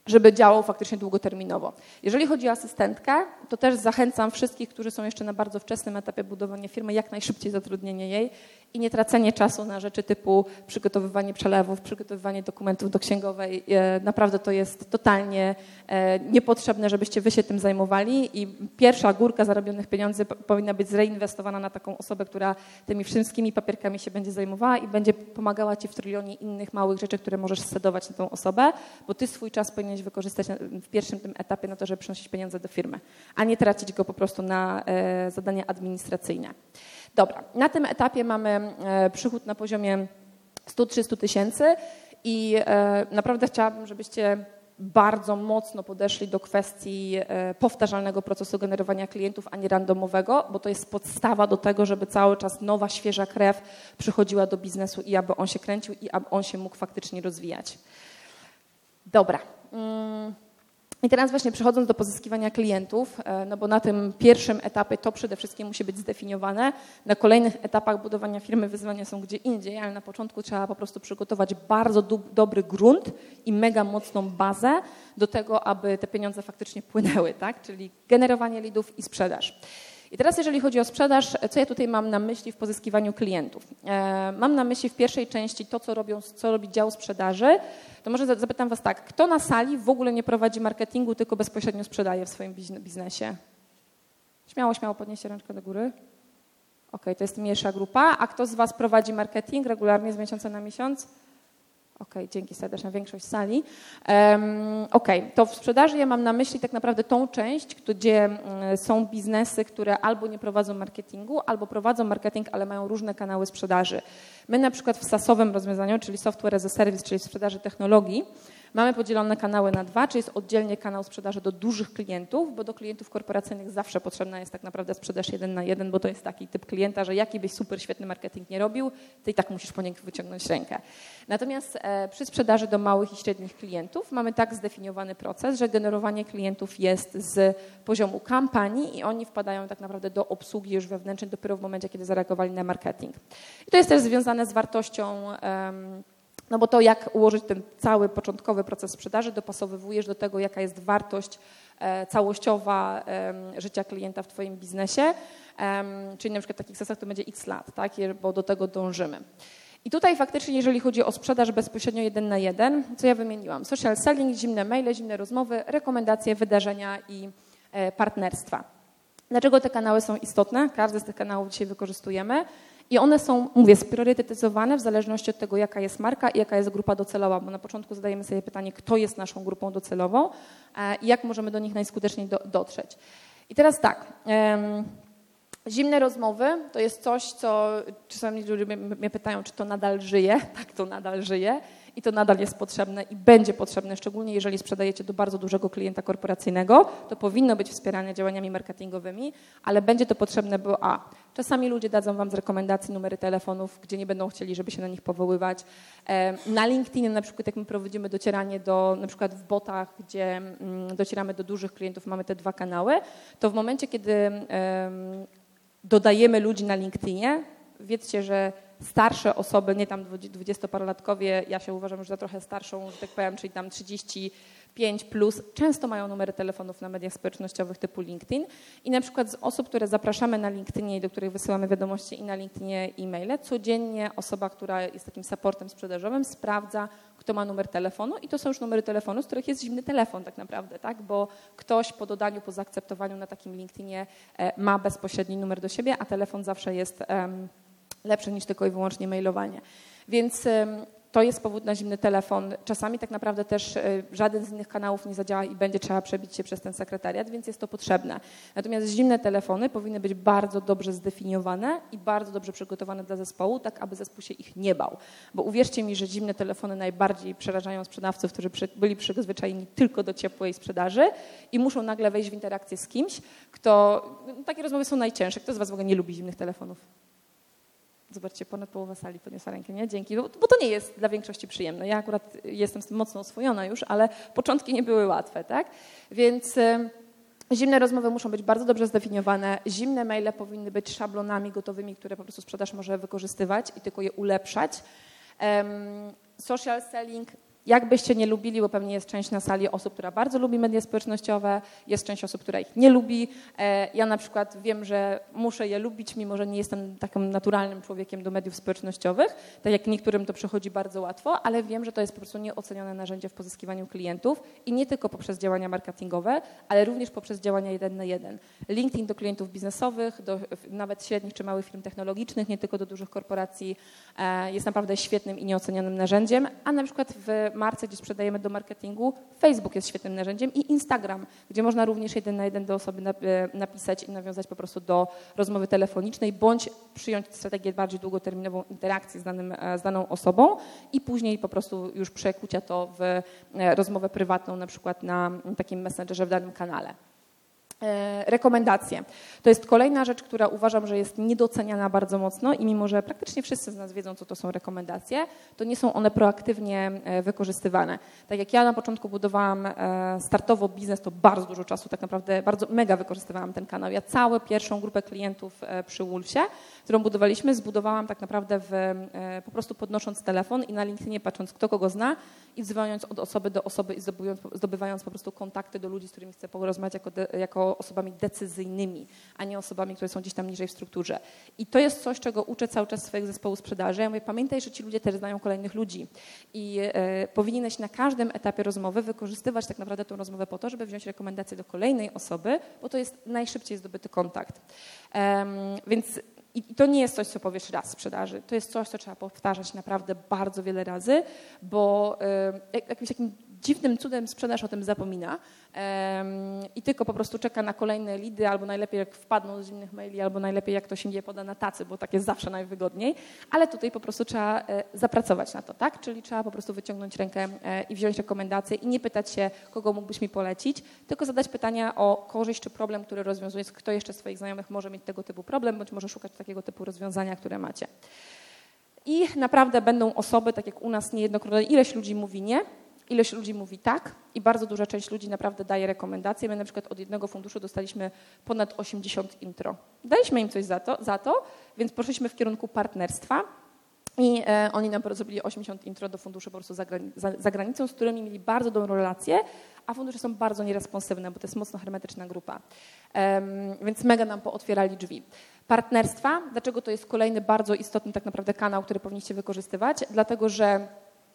żeby działał faktycznie długoterminowo. Jeżeli chodzi o asystentkę, to też zachęcam wszystkich, którzy są jeszcze na bardzo wczesnym etapie budowania firmy, jak najszybciej zatrudnienie jej i nie tracenie czasu na rzeczy typu przygotowywanie przelewów, przygotowywanie dokumentów do księgowej. E, naprawdę to jest totalnie e, niepotrzebne, żebyście wy się tym zajmowali i pierwsza górka zarobionych pieniędzy powinna być zreinwestowana na taką osobę, która tymi wszystkimi papierkami się będzie zajmowała i będzie pomagała ci w trylionie innych małych rzeczy, które możesz scedować na tą osobę, bo ty swój czas powinieneś wykorzystać w pierwszym tym etapie na to, żeby przynosić pieniądze do firmy, a nie tracić go po prostu na e, zadania administracyjne. Dobra, na tym etapie mamy e, przychód na poziomie 100-300 tysięcy i e, naprawdę chciałabym, żebyście bardzo mocno podeszli do kwestii powtarzalnego procesu generowania klientów, a nie randomowego, bo to jest podstawa do tego, żeby cały czas nowa, świeża krew przychodziła do biznesu i aby on się kręcił i aby on się mógł faktycznie rozwijać. Dobra. Mm. I teraz właśnie przechodząc do pozyskiwania klientów, e, no bo na tym pierwszym etapie to przede wszystkim musi być zdefiniowane. Na kolejnych etapach budowania firmy wyzwania są gdzie indziej, ale na początku trzeba po prostu przygotować bardzo do, dobry grunt i mega mocną bazę do tego, aby te pieniądze faktycznie płynęły, tak? Czyli generowanie lidów i sprzedaż. I teraz jeżeli chodzi o sprzedaż, co ja tutaj mam na myśli w pozyskiwaniu klientów? E, mam na myśli w pierwszej części to, co, robią, co robi dział sprzedaży. To może zapytam Was tak, kto na sali w ogóle nie prowadzi marketingu, tylko bezpośrednio sprzedaje w swoim biznesie? Śmiało, śmiało podnieście ręczkę do góry. Ok, to jest mniejsza grupa. A kto z Was prowadzi marketing regularnie z miesiąca na miesiąc? OK, dzięki serdeczne, większość sali. Um, OK, to w sprzedaży ja mam na myśli tak naprawdę tą część, gdzie mm, są biznesy, które albo nie prowadzą marketingu, albo prowadzą marketing, ale mają różne kanały sprzedaży. My na przykład w SaaS-owym rozwiązaniu, czyli Software as a Service, czyli sprzedaży technologii, Mamy podzielone kanały na dwa, czyli jest oddzielnie kanał sprzedaży do dużych klientów, bo do klientów korporacyjnych zawsze potrzebna jest tak naprawdę sprzedaż jeden na jeden, bo to jest taki typ klienta, że jaki byś super świetny marketing nie robił, ty i tak musisz po niego wyciągnąć rękę. Natomiast e, przy sprzedaży do małych i średnich klientów mamy tak zdefiniowany proces, że generowanie klientów jest z poziomu kampanii i oni wpadają tak naprawdę do obsługi już wewnętrznej dopiero w momencie, kiedy zareagowali na marketing. I to jest też związane z wartością no bo to, jak ułożyć ten cały początkowy proces sprzedaży, dopasowywujesz do tego, jaka jest wartość e, całościowa życia klienta w Twoim biznesie. Czyli na przykład w takich sesjach to będzie x lat, tak? bo do tego dążymy. I tutaj faktycznie, jeżeli chodzi o sprzedaż bezpośrednio jeden na jeden, co ja wymieniłam? Social selling, zimne maile, zimne rozmowy, rekomendacje, wydarzenia i e, partnerstwa. Dlaczego te kanały są istotne? Każdy z tych kanałów dzisiaj wykorzystujemy. I one są, mówię, spriorytetyzowane w zależności od tego, jaka jest marka i jaka jest grupa docelowa, bo na początku zadajemy sobie pytanie, kto jest naszą grupą docelową e, i jak możemy do nich najskuteczniej do, dotrzeć. I teraz tak. Zimne rozmowy to jest coś, co czasami ludzie mnie pytają, czy to nadal żyje. Tak, to nadal żyje i to nadal jest potrzebne i będzie potrzebne, szczególnie jeżeli sprzedajecie do bardzo dużego klienta korporacyjnego. To powinno być wspierane działaniami marketingowymi, ale będzie to potrzebne, bo a, czasami ludzie dadzą wam z rekomendacji numery telefonów, gdzie nie będą chcieli, żeby się na nich powoływać. Na LinkedInie na przykład, jak my prowadzimy docieranie do, na przykład w botach, gdzie mm, docieramy do dużych klientów, mamy te dwa kanały, to w momencie, kiedy dodajemy ludzi na LinkedInie, wiedzcie, że starsze osoby, nie tam dwudziestoparolatkowie, ja się uważam już za trochę starszą, że tak powiem, czyli tam 35 plus, często mają numery telefonów na mediach społecznościowych typu LinkedIn i na przykład z osób, które zapraszamy na LinkedInie i do których wysyłamy wiadomości i na LinkedInie e-maile, codziennie osoba, która jest takim supportem sprzedażowym sprawdza, kto ma numer telefonu i to są już numery telefonu, z których jest zimny telefon tak naprawdę, tak? bo ktoś po dodaniu, po zaakceptowaniu na takim LinkedInie e, ma bezpośredni numer do siebie, a telefon zawsze jest lepsze niż tylko i wyłącznie mailowanie. Więc to jest powód na zimny telefon. Czasami tak naprawdę też e, żaden z innych kanałów nie zadziała i będzie trzeba przebić się przez ten sekretariat, więc jest to potrzebne. Natomiast zimne telefony powinny być bardzo dobrze zdefiniowane i bardzo dobrze przygotowane dla zespołu, tak aby zespół się ich nie bał. Bo uwierzcie mi, że zimne telefony najbardziej przerażają sprzedawców, którzy byli przyzwyczajeni tylko do ciepłej sprzedaży i muszą nagle wejść w interakcję z kimś, kto... No, takie rozmowy są najcięższe. Kto z Was w ogóle nie lubi zimnych telefonów? Zobaczcie, ponad połowa sali podniosła rękę, nie? Dzięki, bo, bo, to nie jest dla większości przyjemne. Ja akurat jestem z tym mocno oswojona już, ale początki nie były łatwe, tak? Więc zimne rozmowy muszą być bardzo dobrze zdefiniowane. Zimne maile powinny być szablonami gotowymi, które po prostu sprzedaż może wykorzystywać i tylko je ulepszać. Um, social selling jakbyście nie lubili, bo pewnie jest część na sali osób, która bardzo lubi media społecznościowe, jest część osób, która ich nie lubi. E, ja na przykład wiem, że muszę je lubić, mimo że nie jestem takim naturalnym człowiekiem do mediów społecznościowych, tak jak niektórym to przychodzi bardzo łatwo, ale wiem, że to jest po prostu nieocenione narzędzie w pozyskiwaniu klientów i nie tylko poprzez działania marketingowe, ale również poprzez działania jeden na jeden. LinkedIn do klientów biznesowych, do nawet średnich czy małych firm technologicznych, nie tylko do dużych korporacji, e, jest naprawdę świetnym i nieocenionym narzędziem, a na przykład w marce, gdzie sprzedajemy do marketingu, Facebook jest świetnym narzędziem i Instagram, gdzie można również jeden na jeden do osoby e, napisać i nawiązać po prostu do rozmowy telefonicznej, bądź przyjąć strategię bardziej długoterminową interakcji z, danym, e, z daną osobą i później po prostu już przekucia to w e, rozmowę prywatną, na przykład na takim messengerze w danym kanale. E, rekomendacje. To jest kolejna rzecz, która uważam, że jest niedoceniana bardzo mocno i mimo, że praktycznie wszyscy z nas wiedzą, co to są rekomendacje, to nie są one proaktywnie e, wykorzystywane. Tak jak ja na początku budowałam e, startowo biznes, to bardzo dużo czasu, tak naprawdę bardzo mega wykorzystywałam ten kanał. Ja całą pierwszą grupę klientów przy Wolfsie, którą budowaliśmy, zbudowałam tak naprawdę w, po prostu podnosząc telefon i na LinkedInie patrząc, kto kogo zna i wzywając od osoby do osoby i zdobywając, po prostu kontakty do ludzi, z którymi chcę porozmawiać jako, de, osobami decyzyjnymi, a nie osobami, które są gdzieś tam niżej w strukturze. I to jest coś, czego uczę cały czas swojego zespołu sprzedaży. Ja mówię, pamiętaj, że ci ludzie też znają kolejnych ludzi i e, powinieneś na każdym etapie rozmowy wykorzystywać tak naprawdę tę rozmowę po to, żeby wziąć rekomendację do kolejnej osoby, bo to jest najszybciej zdobyty kontakt. Um, więc i to nie jest coś, co powiesz raz w sprzedaży. To jest coś, co trzeba powtarzać naprawdę bardzo wiele razy, bo y, jakimś takim dziwnym cudem sprzedaż o tym zapomina i tylko po prostu czeka na kolejne lidy, albo najlepiej jak wpadną z zimnych maili, albo najlepiej jak to się nie poda na tacy, bo tak jest zawsze najwygodniej, ale tutaj po prostu trzeba e, zapracować na to, tak? Czyli trzeba po prostu wyciągnąć rękę e, i wziąć rekomendacje i nie pytać się, kogo mógłbyś mi polecić, tylko zadać pytania o korzyść czy problem, który rozwiązuje, kto jeszcze z swoich znajomych może mieć tego typu problem, bądź może szukać takiego typu rozwiązania, które macie. I naprawdę będą osoby, tak jak u nas niejednokrotnie, ileś ludzi mówi nie, Ilość ludzi mówi tak i bardzo duża część ludzi naprawdę daje rekomendacje. My na przykład od jednego funduszu dostaliśmy ponad 80 intro. Daliśmy im coś za to, za to więc poszliśmy w kierunku partnerstwa i e, oni nam zrobili 80 intro do funduszy po prostu za, za, za, granicą, z którymi mieli bardzo dobrą relację, a fundusze są bardzo nieresponsywne, bo to jest mocno hermetyczna grupa. więc mega nam pootwierali drzwi. Partnerstwa, dlaczego to jest kolejny bardzo istotny tak naprawdę kanał, który powinniście wykorzystywać? Dlatego, że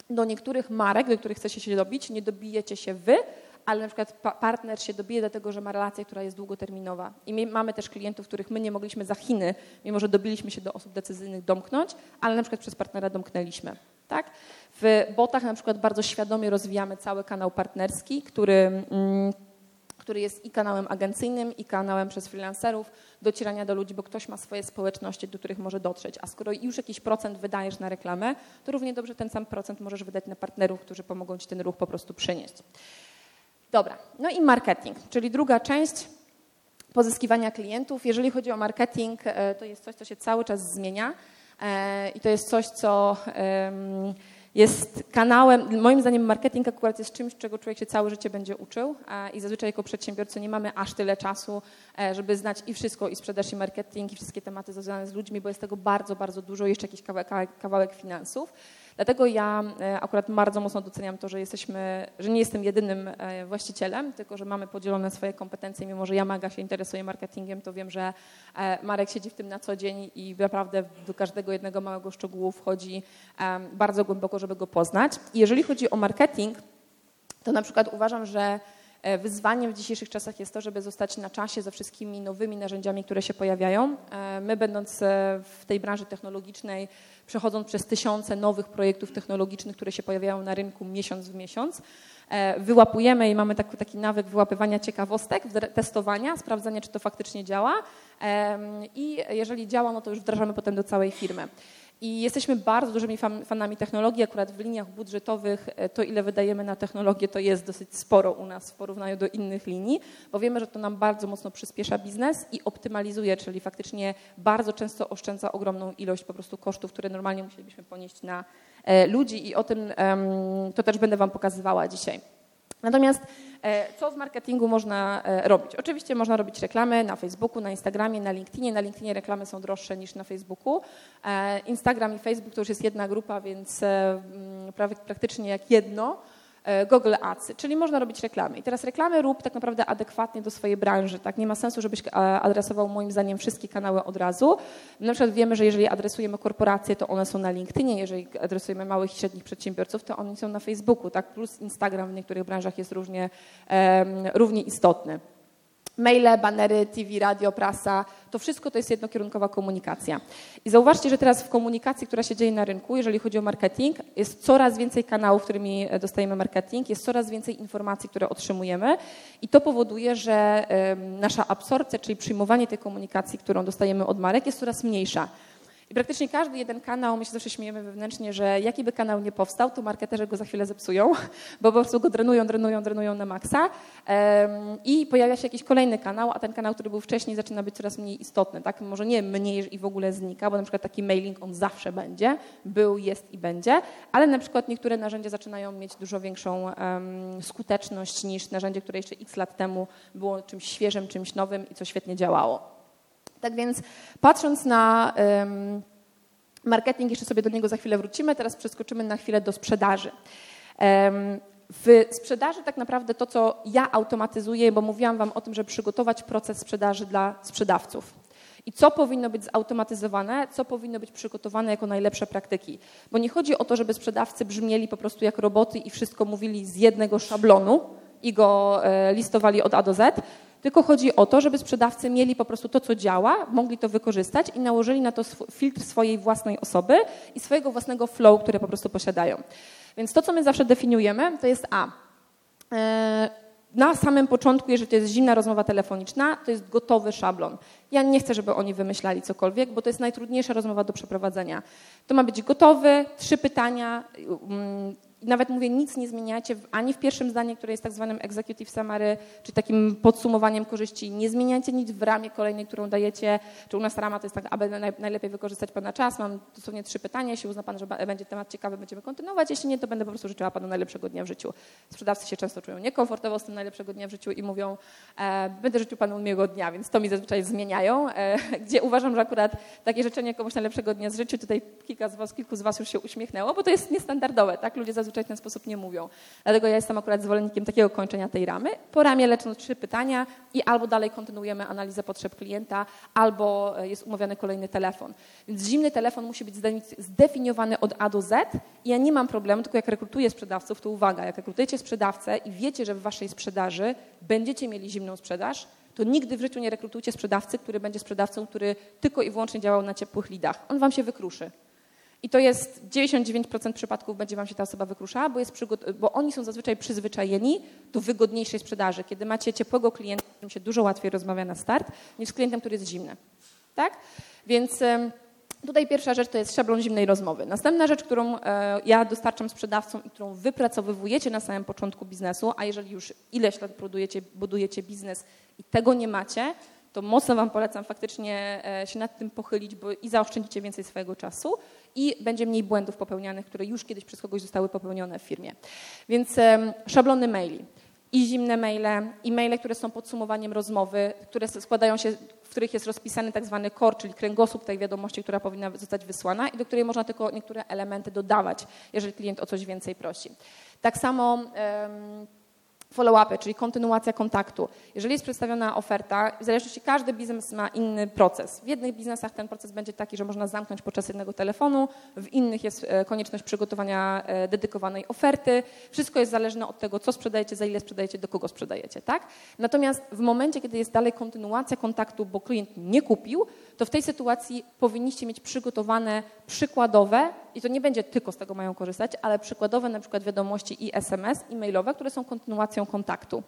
do niektórych marek, do których chcecie się dobić, nie dobijecie się wy, ale na przykład pa partner się dobije do tego, że ma relację, która jest długoterminowa. I my, mamy też klientów, których my nie mogliśmy za Chiny, mimo że dobiliśmy się do osób decyzyjnych, domknąć, ale na przykład przez partnera domknęliśmy. Tak? W botach na przykład bardzo świadomie rozwijamy cały kanał partnerski, który, mm, który jest i kanałem agencyjnym, i kanałem przez freelancerów docierania do ludzi, bo ktoś ma swoje społeczności, do których może dotrzeć. A skoro już jakiś procent wydajesz na reklamę, to równie dobrze ten sam procent możesz wydać na partnerów, którzy pomogą ci ten ruch po prostu przynieść. Dobra, no i marketing, czyli druga część pozyskiwania klientów. Jeżeli chodzi o marketing, e, to jest coś, co się cały czas zmienia e, i to jest coś, co jest kanałem, moim zdaniem marketing akurat jest czymś, czego człowiek się całe życie będzie uczył i zazwyczaj jako przedsiębiorcy nie mamy aż tyle czasu, e, żeby znać i wszystko, i sprzedaż, i marketing, i wszystkie tematy związane z ludźmi, bo jest tego bardzo, bardzo dużo, jeszcze jakiś kawałek, kawałek finansów. Dlatego ja e, akurat bardzo mocno doceniam to, że jesteśmy, że nie jestem jedynym e, właścicielem, tylko że mamy podzielone swoje kompetencje. Mimo, że ja Maga się interesuje marketingiem, to wiem, że e, Marek siedzi w tym na co dzień i naprawdę do każdego jednego małego szczegółu wchodzi bardzo głęboko, żeby go poznać. I jeżeli chodzi o marketing, to na przykład uważam, że Wyzwaniem w dzisiejszych czasach jest to, żeby zostać na czasie ze wszystkimi nowymi narzędziami, które się pojawiają. My, będąc w tej branży technologicznej, przechodząc przez tysiące nowych projektów technologicznych, które się pojawiają na rynku miesiąc w miesiąc. E, wyłapujemy i mamy taki, taki nawyk wyłapywania ciekawostek, testowania, sprawdzania, czy to faktycznie działa. I jeżeli działa, no to już wdrażamy potem do całej firmy. I jesteśmy bardzo dużymi fanami technologii. Akurat w liniach budżetowych e, to, ile wydajemy na technologię, to jest dosyć sporo u nas w porównaniu do innych linii, bo wiemy, że to nam bardzo mocno przyspiesza biznes i optymalizuje, czyli faktycznie bardzo często oszczędza ogromną ilość po prostu kosztów, które normalnie musielibyśmy ponieść na e, ludzi i o tym to też będę Wam pokazywała dzisiaj. Natomiast e, co w marketingu można e, robić? Oczywiście można robić reklamy na Facebooku, na Instagramie, na LinkedInie. Na LinkedInie reklamy są droższe niż na Facebooku. E, Instagram i Facebook to już jest jedna grupa, więc praktycznie jak jedno. E, Google Ads, czyli można robić reklamy. I teraz reklamy rób tak naprawdę adekwatnie do swojej branży. Tak? Nie ma sensu, żebyś e, adresował moim zdaniem wszystkie kanały od razu. Na przykład wiemy, że jeżeli adresujemy korporacje, to one są na LinkedInie, jeżeli adresujemy małych i średnich przedsiębiorców, to oni są na Facebooku, tak? plus Instagram w niektórych branżach jest różnie, um, równie istotny. Maile, banery, TV, radio, prasa, to wszystko to jest jednokierunkowa komunikacja. I zauważcie, że teraz w komunikacji, która się dzieje na rynku, jeżeli chodzi o marketing, jest coraz więcej kanałów, którymi e, dostajemy marketing, jest coraz więcej informacji, które otrzymujemy i to powoduje, że nasza absorpcja, czyli przyjmowanie tej komunikacji, którą dostajemy od marek jest coraz mniejsza. I praktycznie każdy jeden kanał, my się zawsze śmiejemy wewnętrznie, że jaki by kanał nie powstał, to marketerzy go za chwilę zepsują, bo po prostu go drenują, drenują, drenują na maksa i pojawia się jakiś kolejny kanał, a ten kanał, który był wcześniej, zaczyna być coraz mniej istotny. Tak? Może nie mniej i w ogóle znika, bo na przykład taki mailing on zawsze będzie, był, jest i będzie, ale na przykład niektóre narzędzia zaczynają mieć dużo większą skuteczność niż narzędzie, które jeszcze x lat temu było czymś świeżym, czymś nowym i co świetnie działało. Tak więc patrząc na marketing, jeszcze sobie do niego za chwilę wrócimy, teraz przeskoczymy na chwilę do sprzedaży. W sprzedaży tak naprawdę to, co ja automatyzuję, bo mówiłam Wam o tym, żeby przygotować proces sprzedaży dla sprzedawców. I co powinno być zautomatyzowane, co powinno być przygotowane jako najlepsze praktyki. Bo nie chodzi o to, żeby sprzedawcy brzmieli po prostu jak roboty i wszystko mówili z jednego szablonu i go e, listowali od A do Z, tylko chodzi o to, żeby sprzedawcy mieli po prostu to, co działa, mogli to wykorzystać i nałożyli na to filtr swojej własnej osoby i swojego własnego flow, które po prostu posiadają. Więc to, co my zawsze definiujemy, to jest A. E, na samym początku, jeżeli to jest zimna rozmowa telefoniczna, to jest gotowy szablon. Ja nie chcę, żeby oni wymyślali cokolwiek, bo to jest najtrudniejsza rozmowa do przeprowadzenia. To ma być gotowy, trzy pytania, mm, nawet mówię, nic nie zmieniacie ani w pierwszym zdaniu, które jest tak zwanym executive summary, czy takim podsumowaniem korzyści. Nie zmieniacie nic w ramie kolejnej, którą dajecie. Czy u nas rama to jest tak, aby najlepiej wykorzystać Pana czas. Mam dosłownie trzy pytania. Jeśli uzna Pan, że będzie temat ciekawy, będziemy kontynuować. Jeśli nie, to będę po prostu życzyła Panu najlepszego dnia w życiu. Sprzedawcy się często czują niekomfortowo z tym najlepszego dnia w życiu i mówią, e, będę życzył Panu miłego dnia, więc to mi zazwyczaj zmieniają, e, gdzie uważam, że akurat takie życzenie komuś najlepszego dnia z życiu, tutaj kilka z was, kilku z Was już się uśmiechnęło, bo to jest niestandardowe, tak? Ludzie zazwyczaj zazwyczaj w ten sposób nie mówią. Dlatego ja jestem akurat zwolennikiem takiego kończenia tej ramy. Po ramie lecą trzy pytania i albo dalej kontynuujemy analizę potrzeb klienta, albo e, jest umawiany kolejny telefon. Więc zimny telefon musi być zdefiniowany od A do Z i ja nie mam problemu, tylko jak rekrutuję sprzedawców, to uwaga, jak rekrutujecie sprzedawcę i wiecie, że w waszej sprzedaży będziecie mieli zimną sprzedaż, to nigdy w życiu nie rekrutujcie sprzedawcy, który będzie sprzedawcą, który tylko i wyłącznie działał na ciepłych lidach. On wam się wykruszy. I to jest 99% przypadków będzie wam się ta osoba wykruszała, bo, jest bo oni są zazwyczaj przyzwyczajeni do wygodniejszej sprzedaży. Kiedy macie ciepłego klienta, z którym się dużo łatwiej rozmawia na start, niż z klientem, który jest zimny. Tak? Więc tutaj pierwsza rzecz to jest szablon zimnej rozmowy. Następna rzecz, którą e, ja dostarczam sprzedawcom i którą wypracowywujecie na samym początku biznesu, a jeżeli już ileś lat budujecie, budujecie biznes i tego nie macie, to mocno Wam polecam faktycznie e, się nad tym pochylić, bo i zaoszczędzicie więcej swojego czasu i będzie mniej błędów popełnianych, które już kiedyś przez kogoś zostały popełnione w firmie. Więc szablony maili i zimne maile, i maile, które są podsumowaniem rozmowy, które składają się, w których jest rozpisany tak zwany core, czyli kręgosłup tej wiadomości, która powinna zostać wysłana i do której można tylko niektóre elementy dodawać, jeżeli klient o coś więcej prosi. Tak samo follow-upy, czyli kontynuacja kontaktu. Jeżeli jest przedstawiona oferta, w zależności każdy biznes ma inny proces. W jednych biznesach ten proces będzie taki, że można zamknąć podczas jednego telefonu, w innych jest e, konieczność przygotowania e, dedykowanej oferty. Wszystko jest zależne od tego, co sprzedajecie, za ile sprzedajecie, do kogo sprzedajecie, tak? Natomiast w momencie, kiedy jest dalej kontynuacja kontaktu, bo klient nie kupił, to w tej sytuacji powinniście mieć przygotowane przykładowe, i to nie będzie tylko z tego mają korzystać, ale przykładowe na przykład wiadomości i SMS, e-mailowe, które są kontynuacją kontaktu.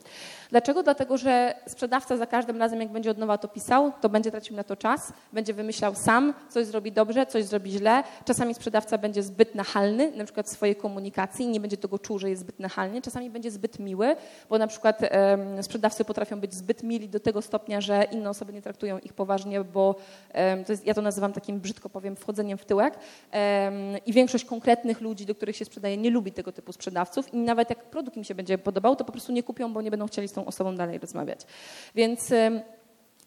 Dlaczego? Dlatego, że sprzedawca za każdym razem, jak będzie od nowa to pisał, to będzie tracił na to czas, będzie wymyślał sam, coś zrobi dobrze, coś zrobi źle. Czasami sprzedawca będzie zbyt nachalny, na przykład w swojej komunikacji nie będzie tego czuł, że jest zbyt nachalny. Czasami będzie zbyt miły, bo na przykład sprzedawcy potrafią być zbyt mili do tego stopnia, że inne osoby nie traktują ich poważnie, bo to jest, ja to nazywam takim, brzydko powiem, wchodzeniem w tyłek. I większość konkretnych ludzi, do których się sprzedaje, nie lubi tego typu sprzedawców i nawet jak produkt im się będzie podobał, to po prostu nie kupią, bo nie będą chcieli z tą osobą dalej rozmawiać. Więc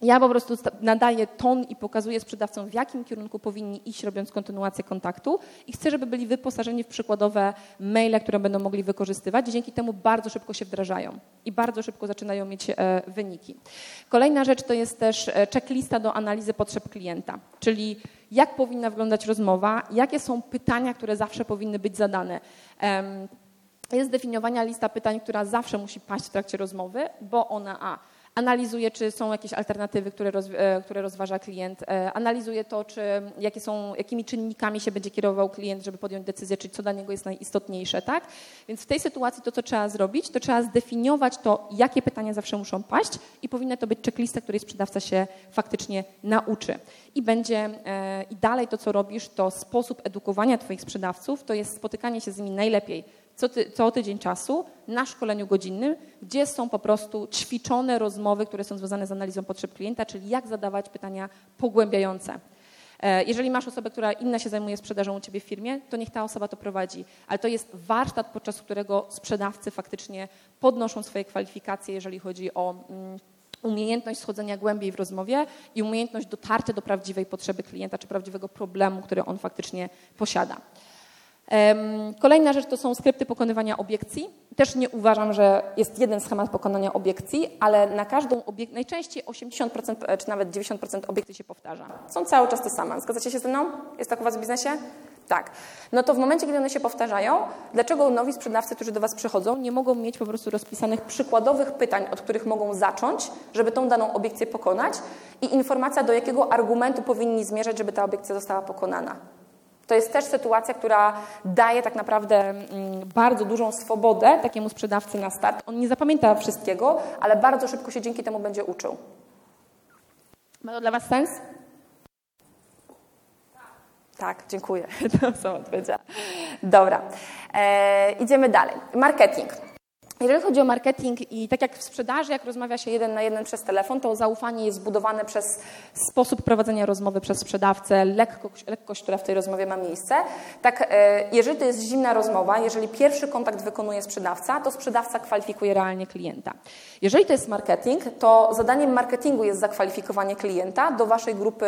ja po prostu nadaję ton i pokazuję sprzedawcom, w jakim kierunku powinni iść, robiąc kontynuację kontaktu i chcę, żeby byli wyposażeni w przykładowe maile, które będą mogli wykorzystywać. Dzięki temu bardzo szybko się wdrażają i bardzo szybko zaczynają mieć e, wyniki. Kolejna rzecz to jest też e, checklista do analizy potrzeb klienta, czyli jak powinna wyglądać rozmowa, jakie są pytania, które zawsze powinny być zadane. Jest zdefiniowana lista pytań, która zawsze musi paść w trakcie rozmowy, bo ona a analizuje, czy są jakieś alternatywy, które, roz, e, które rozważa klient, e, analizuje to, czy, jakie są, jakimi czynnikami się będzie kierował klient, żeby podjąć decyzję, czy co dla niego jest najistotniejsze, tak? Więc w tej sytuacji to, co trzeba zrobić, to trzeba zdefiniować to, jakie pytania zawsze muszą paść i powinna to być checklista, której sprzedawca się faktycznie nauczy. I będzie, e, i dalej to, co robisz, to sposób edukowania twoich sprzedawców, to jest spotykanie się z nimi najlepiej co, ty, co tydzień czasu na szkoleniu godzinnym, gdzie są po prostu ćwiczone rozmowy, które są związane z analizą potrzeb klienta, czyli jak zadawać pytania pogłębiające. E, jeżeli masz osobę, która inna się zajmuje sprzedażą u ciebie w firmie, to niech ta osoba to prowadzi. Ale to jest warsztat, podczas którego sprzedawcy faktycznie podnoszą swoje kwalifikacje, jeżeli chodzi o mm, umiejętność schodzenia głębiej w rozmowie i umiejętność dotarcia do prawdziwej potrzeby klienta czy prawdziwego problemu, który on faktycznie posiada. Kolejna rzecz to są skrypty pokonywania obiekcji. Też nie uważam, że jest jeden schemat pokonania obiekcji, ale na każdą obiekcję, najczęściej 80% e, czy nawet 90% obiekcji się powtarza. Są cały czas te same. Zgadzacie się ze mną? Jest tak u Was w biznesie? Tak. No to w momencie, kiedy one się powtarzają, dlaczego nowi sprzedawcy, którzy do Was przychodzą, nie mogą mieć po prostu rozpisanych przykładowych pytań, od których mogą zacząć, żeby tą daną obiekcję pokonać i informacja, do jakiego argumentu powinni zmierzać, żeby ta obiekcja została pokonana. To jest też sytuacja, która daje tak naprawdę mm, bardzo dużą swobodę takiemu sprzedawcy na start. On nie zapamięta wszystkiego, ale bardzo szybko się dzięki temu będzie uczył. Ma to dla Was sens? Tak, dziękuję. To są odpowiedzi. Dobra, e, idziemy dalej. Marketing. Jeżeli chodzi o marketing i tak jak w sprzedaży, jak rozmawia się jeden na jeden przez telefon, to zaufanie jest zbudowane przez sposób prowadzenia rozmowy przez sprzedawcę, lekkość, lekkość, która w tej rozmowie ma miejsce. Tak, e, jeżeli to jest zimna rozmowa, jeżeli pierwszy kontakt wykonuje sprzedawca, to sprzedawca kwalifikuje realnie klienta. Jeżeli to jest marketing, to zadaniem marketingu jest zakwalifikowanie klienta do waszej grupy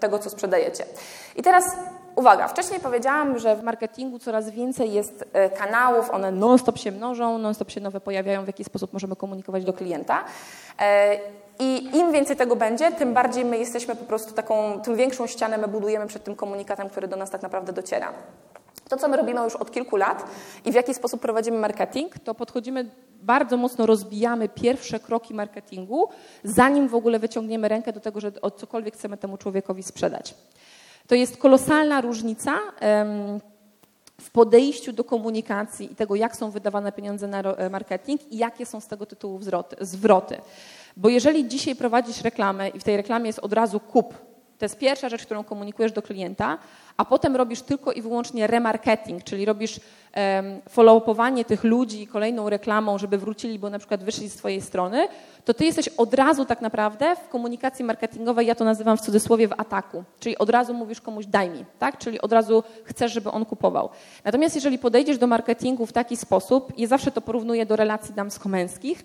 tego, co sprzedajecie. I teraz uwaga, wcześniej powiedziałam, że w marketingu coraz więcej jest e, kanałów, one non-stop się mnożą, non-stop się nowe pojawiają, w jaki sposób możemy komunikować do klienta. E, I im więcej tego będzie, tym bardziej my jesteśmy po prostu taką, tym większą ścianę my budujemy przed tym komunikatem, który do nas tak naprawdę dociera. To, co my robimy już od kilku lat i w jaki sposób prowadzimy marketing, to podchodzimy bardzo mocno, rozbijamy pierwsze kroki marketingu, zanim w ogóle wyciągniemy rękę do tego, że cokolwiek chcemy temu człowiekowi sprzedać. To jest kolosalna różnica w podejściu do komunikacji i tego, jak są wydawane pieniądze na marketing i jakie są z tego tytułu zwroty. Bo jeżeli dzisiaj prowadzisz reklamę i w tej reklamie jest od razu kup, to jest pierwsza rzecz, którą komunikujesz do klienta, a potem robisz tylko i wyłącznie remarketing, czyli robisz follow-upowanie tych ludzi kolejną reklamą, żeby wrócili, bo na przykład wyszli z twojej strony, to ty jesteś od razu tak naprawdę w komunikacji marketingowej, ja to nazywam w cudzysłowie w ataku, czyli od razu mówisz komuś daj mi, tak? czyli od razu chcesz, żeby on kupował. Natomiast jeżeli podejdziesz do marketingu w taki sposób, i zawsze to porównuję do relacji damsko-męskich,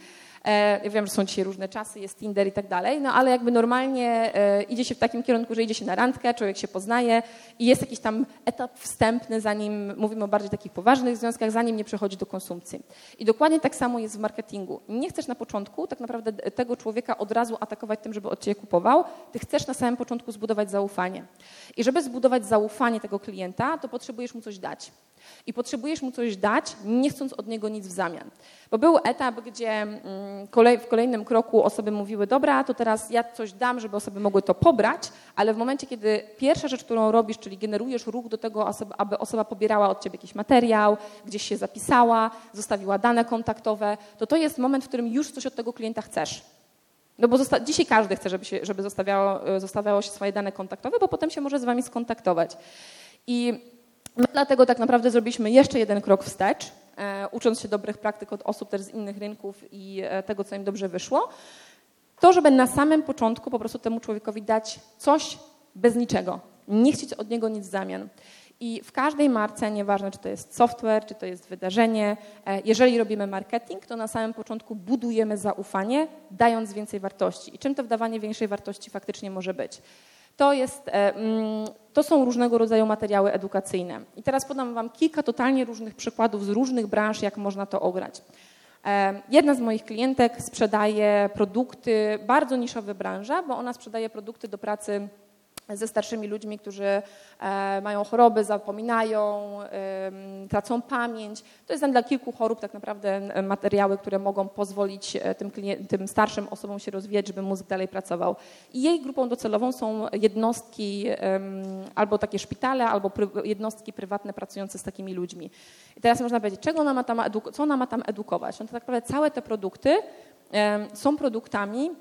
ja wiem, że są dzisiaj różne czasy, jest Tinder i tak dalej, no ale jakby normalnie e, idzie się w takim kierunku, że idzie się na randkę, człowiek się poznaje i jest jakiś tam etap wstępny, zanim mówimy o bardziej takich poważnych związkach, zanim nie przechodzi do konsumpcji. I dokładnie tak samo jest w marketingu. Nie chcesz na początku tak naprawdę tego człowieka od razu atakować tym, żeby od ciebie kupował, ty chcesz na samym początku zbudować zaufanie. I żeby zbudować zaufanie tego klienta, to potrzebujesz mu coś dać i potrzebujesz mu coś dać, nie chcąc od niego nic w zamian. Bo był etap, gdzie mm, w kolejnym kroku osoby mówiły, dobra, to teraz ja coś dam, żeby osoby mogły to pobrać, ale w momencie, kiedy pierwsza rzecz, którą robisz, czyli generujesz ruch do tego, aby osoba pobierała od ciebie jakiś materiał, gdzieś się zapisała, zostawiła dane kontaktowe, to to jest moment, w którym już coś od tego klienta chcesz. No bo dzisiaj każdy chce, żeby, się, żeby zostawiało, zostawiało się swoje dane kontaktowe, bo potem się może z wami skontaktować. I My dlatego tak naprawdę zrobiliśmy jeszcze jeden krok wstecz, e, ucząc się dobrych praktyk od osób też z innych rynków i e, tego, co im dobrze wyszło. To, żeby na samym początku po prostu temu człowiekowi dać coś bez niczego, nie chcieć od niego nic w zamian. I w każdej marce, nieważne czy to jest software, czy to jest wydarzenie, e, jeżeli robimy marketing, to na samym początku budujemy zaufanie, dając więcej wartości. I czym to wdawanie większej wartości faktycznie może być? To, jest, e, mm, to są różnego rodzaju materiały edukacyjne. I teraz podam Wam kilka totalnie różnych przykładów z różnych branż, jak można to ograć. E, jedna z moich klientek sprzedaje produkty, bardzo niszowe branża, bo ona sprzedaje produkty do pracy ze starszymi ludźmi, którzy e, mają choroby, zapominają, tracą pamięć. To jest dla kilku chorób tak naprawdę materiały, które mogą pozwolić e, tym, tym starszym osobom się rozwijać, żeby mózg dalej pracował. I jej grupą docelową są jednostki albo takie szpitale, albo jednostki prywatne pracujące z takimi ludźmi. I teraz można powiedzieć, czego ona ma tam co ona ma tam edukować? No to tak naprawdę całe te produkty są produktami,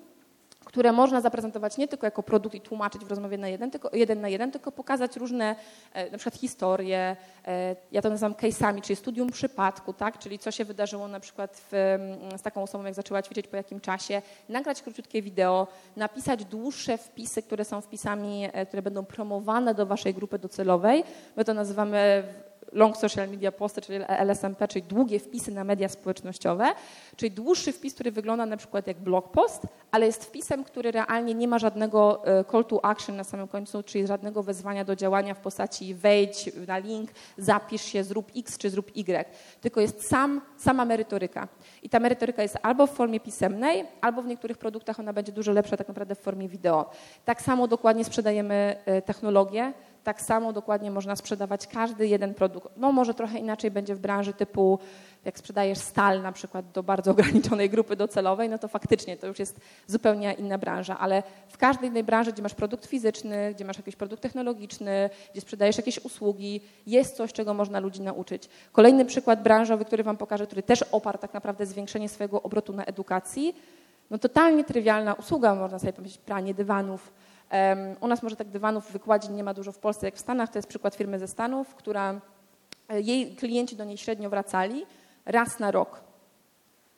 które można zaprezentować nie tylko jako produkt i tłumaczyć w rozmowie na jeden, tylko, jeden na jeden, tylko pokazać różne e, na przykład historie, e, ja to nazywam case'ami, czyli studium przypadku, tak? czyli co się wydarzyło na przykład w, z taką osobą, jak zaczęła ćwiczyć, po jakim czasie, nagrać króciutkie wideo, napisać dłuższe wpisy, które są wpisami, e, które będą promowane do waszej grupy docelowej. My to nazywamy long social media posty, czyli LSMP, czyli długie wpisy na media społecznościowe, czyli dłuższy wpis, który wygląda na przykład jak blog post, ale jest wpisem, który realnie nie ma żadnego e, call to action na samym końcu, czyli żadnego wezwania do działania w postaci wejdź na link, zapisz się, zrób X czy zrób Y, tylko jest sam, sama merytoryka. I ta merytoryka jest albo w formie pisemnej, albo w niektórych produktach ona będzie dużo lepsza tak naprawdę w formie wideo. Tak samo dokładnie sprzedajemy e, technologię, tak samo dokładnie można sprzedawać każdy jeden produkt. No może trochę inaczej będzie w branży typu, jak sprzedajesz stal na przykład do bardzo ograniczonej grupy docelowej, no to faktycznie to już jest zupełnie inna branża, ale w każdej innej branży, gdzie masz produkt fizyczny, gdzie masz jakiś produkt technologiczny, gdzie sprzedajesz jakieś usługi, jest coś, czego można ludzi nauczyć. Kolejny przykład branżowy, który Wam pokażę, który też oparł tak naprawdę zwiększenie swojego obrotu na edukacji, no totalnie trywialna usługa, można sobie powiedzieć, pranie dywanów, u nas może tak dywanów wykładzin nie ma dużo w Polsce jak w Stanach. To jest przykład firmy ze Stanów, która e, jej klienci do niej średnio wracali raz na rok.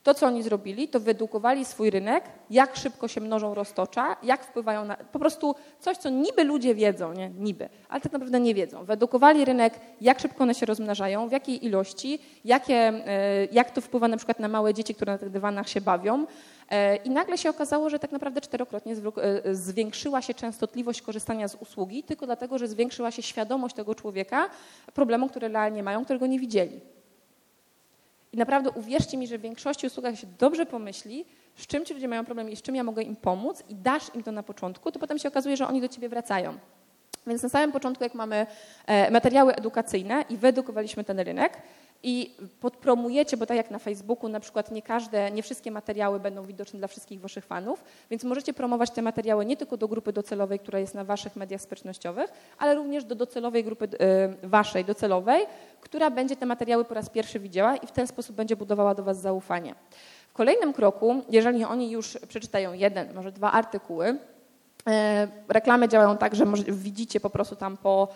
To, co oni zrobili, to wyedukowali swój rynek, jak szybko się mnożą roztocza, jak wpływają na... Po prostu coś, co niby ludzie wiedzą, nie? Niby, ale tak naprawdę nie wiedzą. Wyedukowali rynek, jak szybko one się rozmnażają, w jakiej ilości, jakie, e, jak to wpływa na przykład na małe dzieci, które na tych dywanach się bawią. E, I nagle się okazało, że tak naprawdę czterokrotnie e, zwiększyła się częstotliwość korzystania z usługi, tylko dlatego, że zwiększyła się świadomość tego człowieka problemu, które realnie mają, którego nie widzieli. I naprawdę uwierzcie mi, że w większości usługach się dobrze pomyśli, z czym ci ludzie mają problem i z czym ja mogę im pomóc i dasz im to na początku, to potem się okazuje, że oni do ciebie wracają. Więc na samym początku, jak mamy e, materiały edukacyjne i wyedukowaliśmy ten rynek, i podpromujecie, bo tak jak na Facebooku na przykład nie każde, nie wszystkie materiały będą widoczne dla wszystkich waszych fanów, więc możecie promować te materiały nie tylko do grupy docelowej, która jest na waszych mediach społecznościowych, ale również do docelowej grupy y, waszej docelowej, która będzie te materiały po raz pierwszy widziała i w ten sposób będzie budowała do was zaufanie. W kolejnym kroku, jeżeli oni już przeczytają jeden, może dwa artykuły, reklamy działają tak, że widzicie po prostu tam po,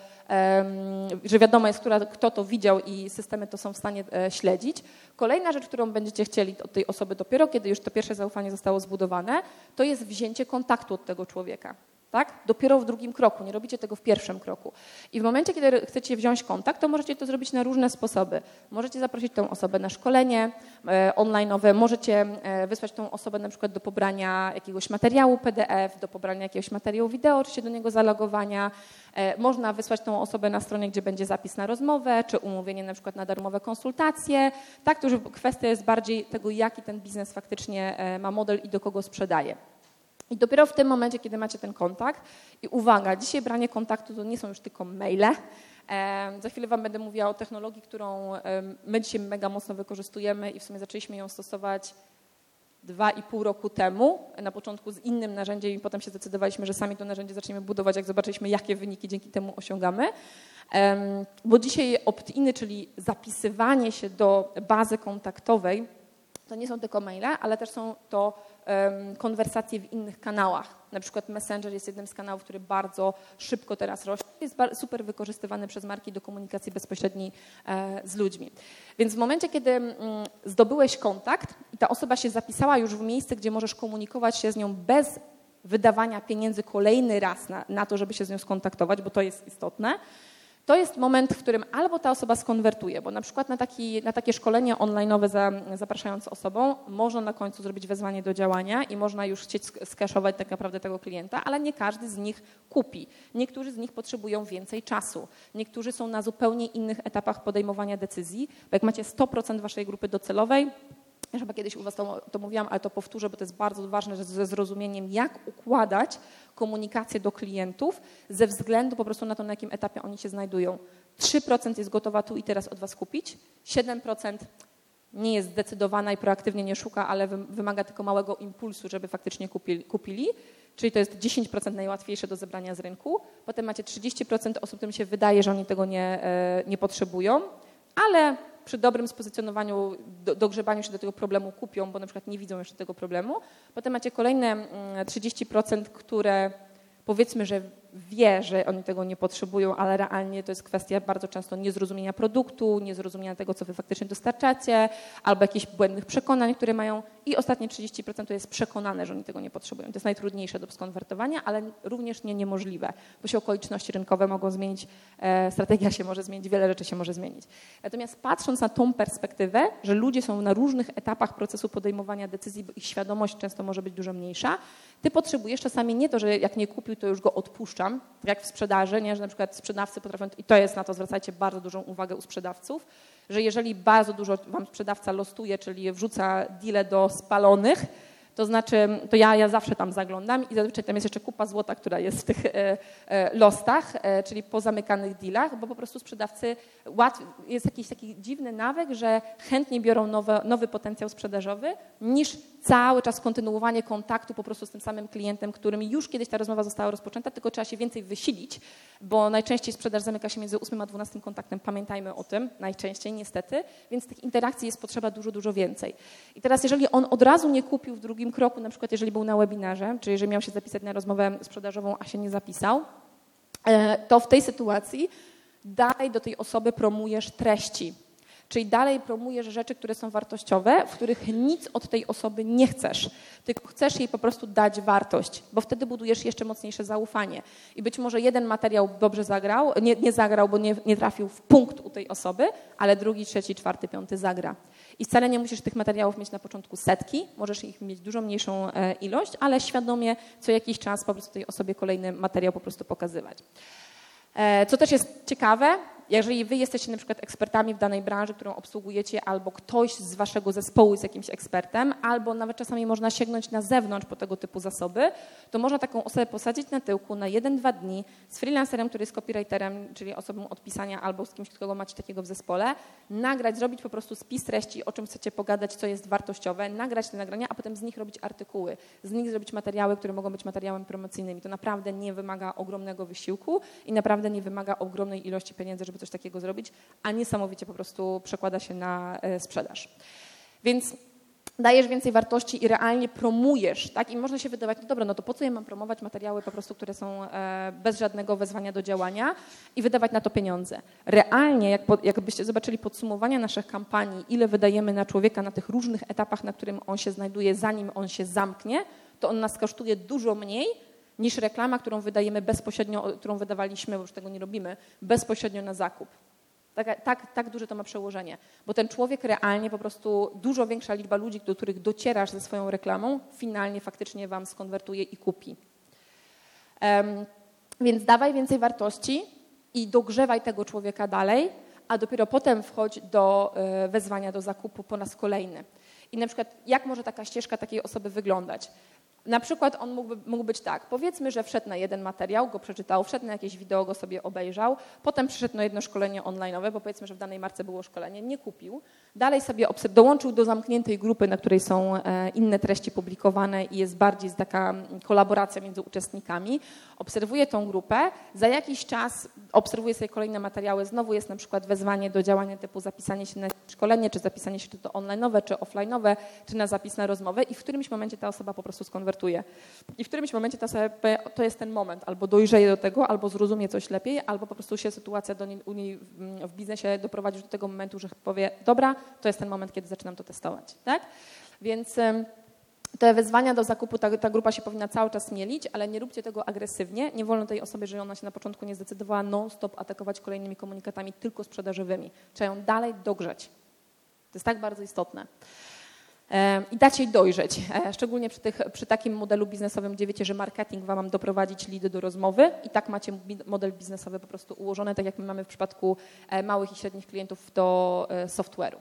że wiadomo jest, kto to widział i systemy to są w stanie e, śledzić. Kolejna rzecz, którą będziecie chcieli od tej osoby dopiero, kiedy już to pierwsze zaufanie zostało zbudowane, to jest wzięcie kontaktu od tego człowieka tak? Dopiero w drugim kroku, nie robicie tego w pierwszym kroku. I w momencie, kiedy chcecie wziąć kontakt, to możecie to zrobić na różne sposoby. Możecie zaprosić tę osobę na szkolenie e, online'owe, możecie e, wysłać tą osobę na przykład do pobrania jakiegoś materiału PDF, do pobrania jakiegoś materiału wideo, czy się do niego zalogowania. E, można wysłać tą osobę na stronę, gdzie będzie zapis na rozmowę, czy umówienie na przykład na darmowe konsultacje. Tak, to już kwestia jest bardziej tego, jaki ten biznes faktycznie e, ma model i do kogo sprzedaje. I dopiero w tym momencie, kiedy macie ten kontakt, i uwaga, dzisiaj branie kontaktu to nie są już tylko maile. Za chwilę Wam będę mówiła o technologii, którą my dzisiaj mega mocno wykorzystujemy i w sumie zaczęliśmy ją stosować dwa i pół roku temu, na początku z innym narzędziem i potem się zdecydowaliśmy, że sami to narzędzie zaczniemy budować, jak zobaczyliśmy, jakie wyniki dzięki temu osiągamy. Bo dzisiaj opt-iny, czyli zapisywanie się do bazy kontaktowej, to nie są tylko maile, ale też są to konwersacje w innych kanałach. Na przykład Messenger jest jednym z kanałów, który bardzo szybko teraz rośnie. Jest super wykorzystywany przez marki do komunikacji bezpośredniej e, z ludźmi. Więc w momencie, kiedy mm, zdobyłeś kontakt i ta osoba się zapisała już w miejsce, gdzie możesz komunikować się z nią bez wydawania pieniędzy kolejny raz na, na to, żeby się z nią skontaktować, bo to jest istotne, to jest moment, w którym albo ta osoba skonwertuje, bo na przykład na, taki, na takie szkolenie online'owe za, zapraszając osobą, można na końcu zrobić wezwanie do działania i można już chcieć skeszować tak naprawdę tego klienta, ale nie każdy z nich kupi. Niektórzy z nich potrzebują więcej czasu. Niektórzy są na zupełnie innych etapach podejmowania decyzji, bo jak macie 100% waszej grupy docelowej, ja chyba kiedyś u Was to, to, mówiłam, ale to powtórzę, bo to jest bardzo ważne że ze zrozumieniem, jak układać komunikację do klientów ze względu po prostu na to, na jakim etapie oni się znajdują. 3% jest gotowa tu i teraz od Was kupić, 7% nie jest zdecydowana i proaktywnie nie szuka, ale wymaga tylko małego impulsu, żeby faktycznie kupili, kupili. Czyli to jest 10% najłatwiejsze do zebrania z rynku. Potem macie 30% osób, którym się wydaje, że oni tego nie, e, nie potrzebują, ale przy dobrym spozycjonowaniu, do, dogrzebaniu się do tego problemu kupią, bo na przykład nie widzą jeszcze tego problemu. Potem macie kolejne 30%, mm, które powiedzmy, że wie, że oni tego nie potrzebują, ale realnie to jest kwestia bardzo często niezrozumienia produktu, niezrozumienia tego, co wy faktycznie dostarczacie, albo jakichś błędnych przekonań, które mają. I ostatnie 30% to jest przekonane, że oni tego nie potrzebują. To jest najtrudniejsze do skonwertowania, ale również nie niemożliwe, bo się okoliczności rynkowe mogą zmienić, e, strategia się może zmienić, wiele rzeczy się może zmienić. Natomiast patrząc na tą perspektywę, że ludzie są na różnych etapach procesu podejmowania decyzji, bo ich świadomość często może być dużo mniejsza, ty potrzebujesz czasami nie to, że jak nie kupił, to już go odpuszczam, jak w sprzedaży, nie? że na przykład sprzedawcy potrafią, i to jest na to, zwracajcie bardzo dużą uwagę u sprzedawców, że jeżeli bardzo dużo wam sprzedawca lostuje, czyli wrzuca deale do spalonych, to znaczy, to ja, ja zawsze tam zaglądam i zazwyczaj tam jest jeszcze kupa złota, która jest w tych e, e, lostach, e, czyli po zamykanych dealach, bo po prostu sprzedawcy, jest jakiś taki dziwny nawyk, że chętnie biorą nowe, nowy potencjał sprzedażowy niż cały czas kontynuowanie kontaktu po prostu z tym samym klientem, którym już kiedyś ta rozmowa została rozpoczęta, tylko trzeba się więcej wysilić, bo najczęściej sprzedaż zamyka się między 8 a 12 kontaktem, pamiętajmy o tym, najczęściej niestety, więc tych interakcji jest potrzeba dużo, dużo więcej. I teraz jeżeli on od razu nie kupił w drugim kroku, na przykład jeżeli był na webinarze, czy jeżeli miał się zapisać na rozmowę sprzedażową, a się nie zapisał, e, to w tej sytuacji dalej do tej osoby promujesz treści Czyli dalej promujesz rzeczy, które są wartościowe, w których nic od tej osoby nie chcesz, tylko chcesz jej po prostu dać wartość, bo wtedy budujesz jeszcze mocniejsze zaufanie. I być może jeden materiał dobrze zagrał, nie, nie zagrał, bo nie, nie trafił w punkt u tej osoby, ale drugi, trzeci, czwarty, piąty zagra. I wcale nie musisz tych materiałów mieć na początku setki, możesz ich mieć dużo mniejszą e, ilość, ale świadomie co jakiś czas po prostu tej osobie kolejny materiał po prostu pokazywać. E, co też jest ciekawe, jeżeli wy jesteście na przykład ekspertami w danej branży, którą obsługujecie, albo ktoś z waszego zespołu jest jakimś ekspertem, albo nawet czasami można sięgnąć na zewnątrz po tego typu zasoby, to można taką osobę posadzić na tyłku na jeden, dwa dni z freelancerem, który jest copywriterem, czyli osobą od pisania, albo z kimś, kogo macie takiego w zespole, nagrać, zrobić po prostu spis treści, o czym chcecie pogadać, co jest wartościowe, nagrać te nagrania, a potem z nich robić artykuły, z nich zrobić materiały, które mogą być materiałami promocyjnymi. To naprawdę nie wymaga ogromnego wysiłku i naprawdę nie wymaga ogromnej ilości pieniędzy, żeby coś takiego zrobić, a niesamowicie po prostu przekłada się na e, sprzedaż. Więc dajesz więcej wartości i realnie promujesz, tak? I można się wydawać, no dobra, no to po co ja mam promować materiały po prostu, które są e, bez żadnego wezwania do działania i wydawać na to pieniądze. Realnie, jak po, jakbyście zobaczyli podsumowania naszych kampanii, ile wydajemy na człowieka na tych różnych etapach, na którym on się znajduje, zanim on się zamknie, to on nas kosztuje dużo mniej niż reklama, którą wydajemy bezpośrednio, którą wydawaliśmy, bo już tego nie robimy, bezpośrednio na zakup. Tak, tak, tak duże to ma przełożenie, bo ten człowiek realnie po prostu, dużo większa liczba ludzi, do których docierasz ze swoją reklamą, finalnie faktycznie Wam skonwertuje i kupi. Um, więc dawaj więcej wartości i dogrzewaj tego człowieka dalej, a dopiero potem wchodź do e, wezwania do zakupu po raz kolejny. I na przykład, jak może taka ścieżka takiej osoby wyglądać? Na przykład on mógłby, mógł być tak, powiedzmy, że wszedł na jeden materiał, go przeczytał, wszedł na jakieś wideo, go sobie obejrzał, potem przyszedł na jedno szkolenie online'owe, bo powiedzmy, że w danej marce było szkolenie, nie kupił, dalej sobie dołączył do zamkniętej grupy, na której są e, inne treści publikowane i jest bardziej taka kolaboracja między uczestnikami, obserwuje tą grupę, za jakiś czas obserwuje sobie kolejne materiały, znowu jest na przykład wezwanie do działania typu zapisanie się na szkolenie, czy zapisanie się to online'owe, czy offline'owe, czy na zapis na rozmowę i w którymś momencie ta osoba po prostu skonwertuje konwertuje. I w którymś momencie ta osoba, to jest ten moment, albo dojrzeje do tego, albo zrozumie coś lepiej, albo po prostu się sytuacja do niej, u niej w biznesie doprowadzi do tego momentu, że powie, dobra, to jest ten moment, kiedy zaczynam to testować. Tak? Więc te wezwania do zakupu, ta, ta, grupa się powinna cały czas mielić, ale nie róbcie tego agresywnie. Nie wolno tej osobie, że ona się na początku nie zdecydowała, non-stop atakować kolejnymi komunikatami tylko sprzedażowymi. Trzeba ją dalej dogrzeć. To jest tak bardzo istotne i dać jej dojrzeć. E, szczególnie przy, tych, przy, takim modelu biznesowym, gdzie wiecie, że marketing wam doprowadzić lidy do rozmowy i tak macie model biznesowy po prostu ułożony, tak jak my mamy w przypadku e, małych i średnich klientów do e, software'u.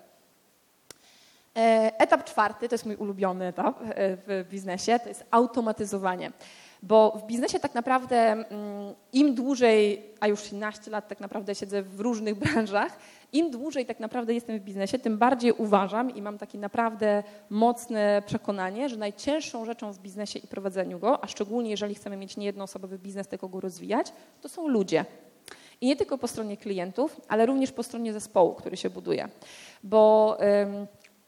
Etap czwarty, to jest mój ulubiony etap w biznesie, to jest automatyzowanie. Bo w biznesie tak naprawdę mm, im dłużej, a już 13 lat tak naprawdę siedzę w różnych branżach, im dłużej tak naprawdę jestem w biznesie, tym bardziej uważam i mam takie naprawdę mocne przekonanie, że najcięższą rzeczą w biznesie i prowadzeniu go, a szczególnie jeżeli chcemy mieć nie jednoosobowy biznes, tylko go rozwijać, to są ludzie. I nie tylko po stronie klientów, ale również po stronie zespołu, który się buduje. Bo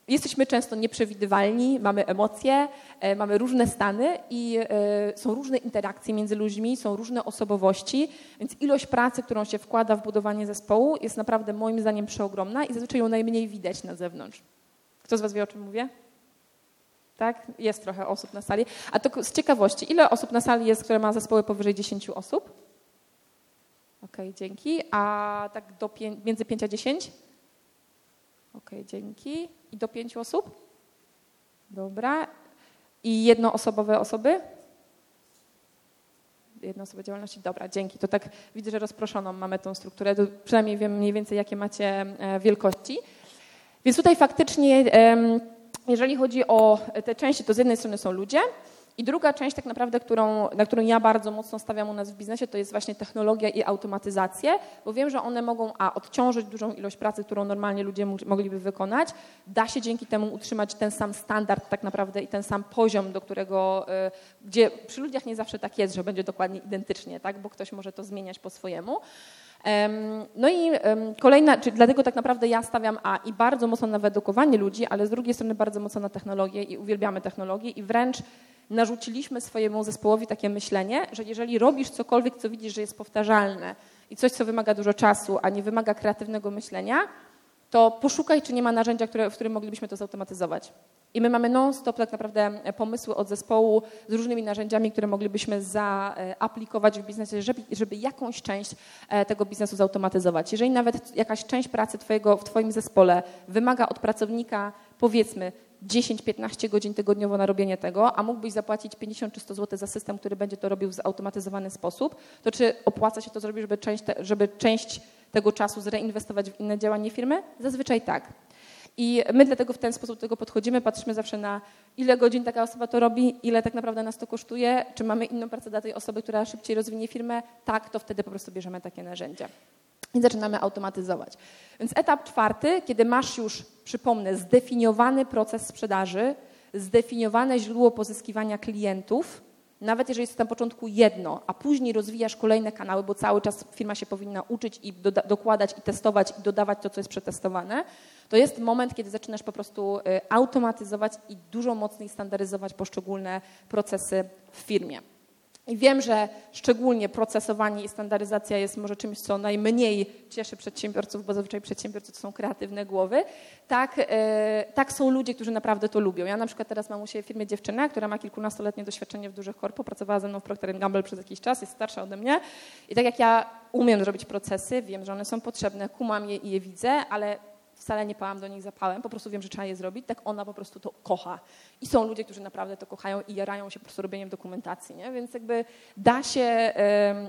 jesteśmy często nieprzewidywalni, mamy emocje, e, mamy różne stany i e, są różne interakcje między ludźmi, są różne osobowości, więc ilość pracy, którą się wkłada w budowanie zespołu jest naprawdę moim zdaniem przeogromna i zazwyczaj ją najmniej widać na zewnątrz. Kto z Was wie, o czym mówię? Tak? Jest trochę osób na sali. A to z ciekawości, ile osób na sali jest, które ma zespoły powyżej 10 osób? Okej, okay, dzięki. A tak do między 5 a 10? Okay, dzięki. I do pięciu osób? Dobra. I jednoosobowe osoby? Jednoosobowe działalności? Dobra, dzięki. To tak widzę, że rozproszoną mamy tą strukturę. To przynajmniej wiem mniej więcej, jakie macie e, wielkości. Więc tutaj faktycznie, jeżeli chodzi o te części, to z jednej strony są ludzie, i druga część tak naprawdę, którą, na którą ja bardzo mocno stawiam u nas w biznesie, to jest właśnie technologia i automatyzacje, bo wiem, że one mogą a odciążyć dużą ilość pracy, którą normalnie ludzie mogliby wykonać. Da się dzięki temu utrzymać ten sam standard tak naprawdę i ten sam poziom, do którego, y, gdzie przy ludziach nie zawsze tak jest, że będzie dokładnie identycznie, tak, bo ktoś może to zmieniać po swojemu. No i kolejna, czyli dlatego tak naprawdę ja stawiam A i bardzo mocno na wyedukowanie ludzi, ale z drugiej strony bardzo mocno na technologię i uwielbiamy technologię i wręcz narzuciliśmy swojemu zespołowi takie myślenie, że jeżeli robisz cokolwiek, co widzisz, że jest powtarzalne i coś, co wymaga dużo czasu, a nie wymaga kreatywnego myślenia, to poszukaj, czy nie ma narzędzia, które, w którym moglibyśmy to zautomatyzować. I my mamy non-stop tak naprawdę pomysły od zespołu z różnymi narzędziami, które moglibyśmy zaaplikować w biznesie, żeby, żeby jakąś część e, tego biznesu zautomatyzować. Jeżeli nawet jakaś część pracy twojego, w Twoim zespole wymaga od pracownika powiedzmy 10-15 godzin tygodniowo na robienie tego, a mógłbyś zapłacić 50 czy 100 zł za system, który będzie to robił w zautomatyzowany sposób, to czy opłaca się to zrobić, żeby część, te, żeby część tego czasu zreinwestować w inne działanie firmy? Zazwyczaj tak. I my dlatego w ten sposób do tego podchodzimy, patrzymy zawsze na ile godzin taka osoba to robi, ile tak naprawdę nas to kosztuje, czy mamy inną pracę dla tej osoby, która szybciej rozwinie firmę, tak, to wtedy po prostu bierzemy takie narzędzia i zaczynamy automatyzować. Więc etap czwarty, kiedy masz już, przypomnę, zdefiniowany proces sprzedaży, zdefiniowane źródło pozyskiwania klientów, nawet jeżeli jest na początku jedno, a później rozwijasz kolejne kanały, bo cały czas firma się powinna uczyć i dokładać i testować i dodawać to, co jest przetestowane, to jest moment, kiedy zaczynasz po prostu y, automatyzować i dużo mocniej standaryzować poszczególne procesy w firmie. I wiem, że szczególnie procesowanie i standaryzacja jest może czymś, co najmniej cieszy przedsiębiorców, bo zazwyczaj przedsiębiorcy to są kreatywne głowy. Tak, e, tak są ludzie, którzy naprawdę to lubią. Ja na przykład teraz mam u siebie w firmie dziewczynę, która ma kilkunastoletnie doświadczenie w dużych korpo, pracowała ze mną w Procter Gamble przez jakiś czas, jest starsza ode mnie. I tak jak ja umiem zrobić procesy, wiem, że one są potrzebne, kumam je i je widzę, ale wcale nie pałam do nich zapałem, po prostu wiem, że trzeba je zrobić, tak ona po prostu to kocha. I są ludzie, którzy naprawdę to kochają i jarają się po prostu robieniem dokumentacji, nie? więc jakby da się,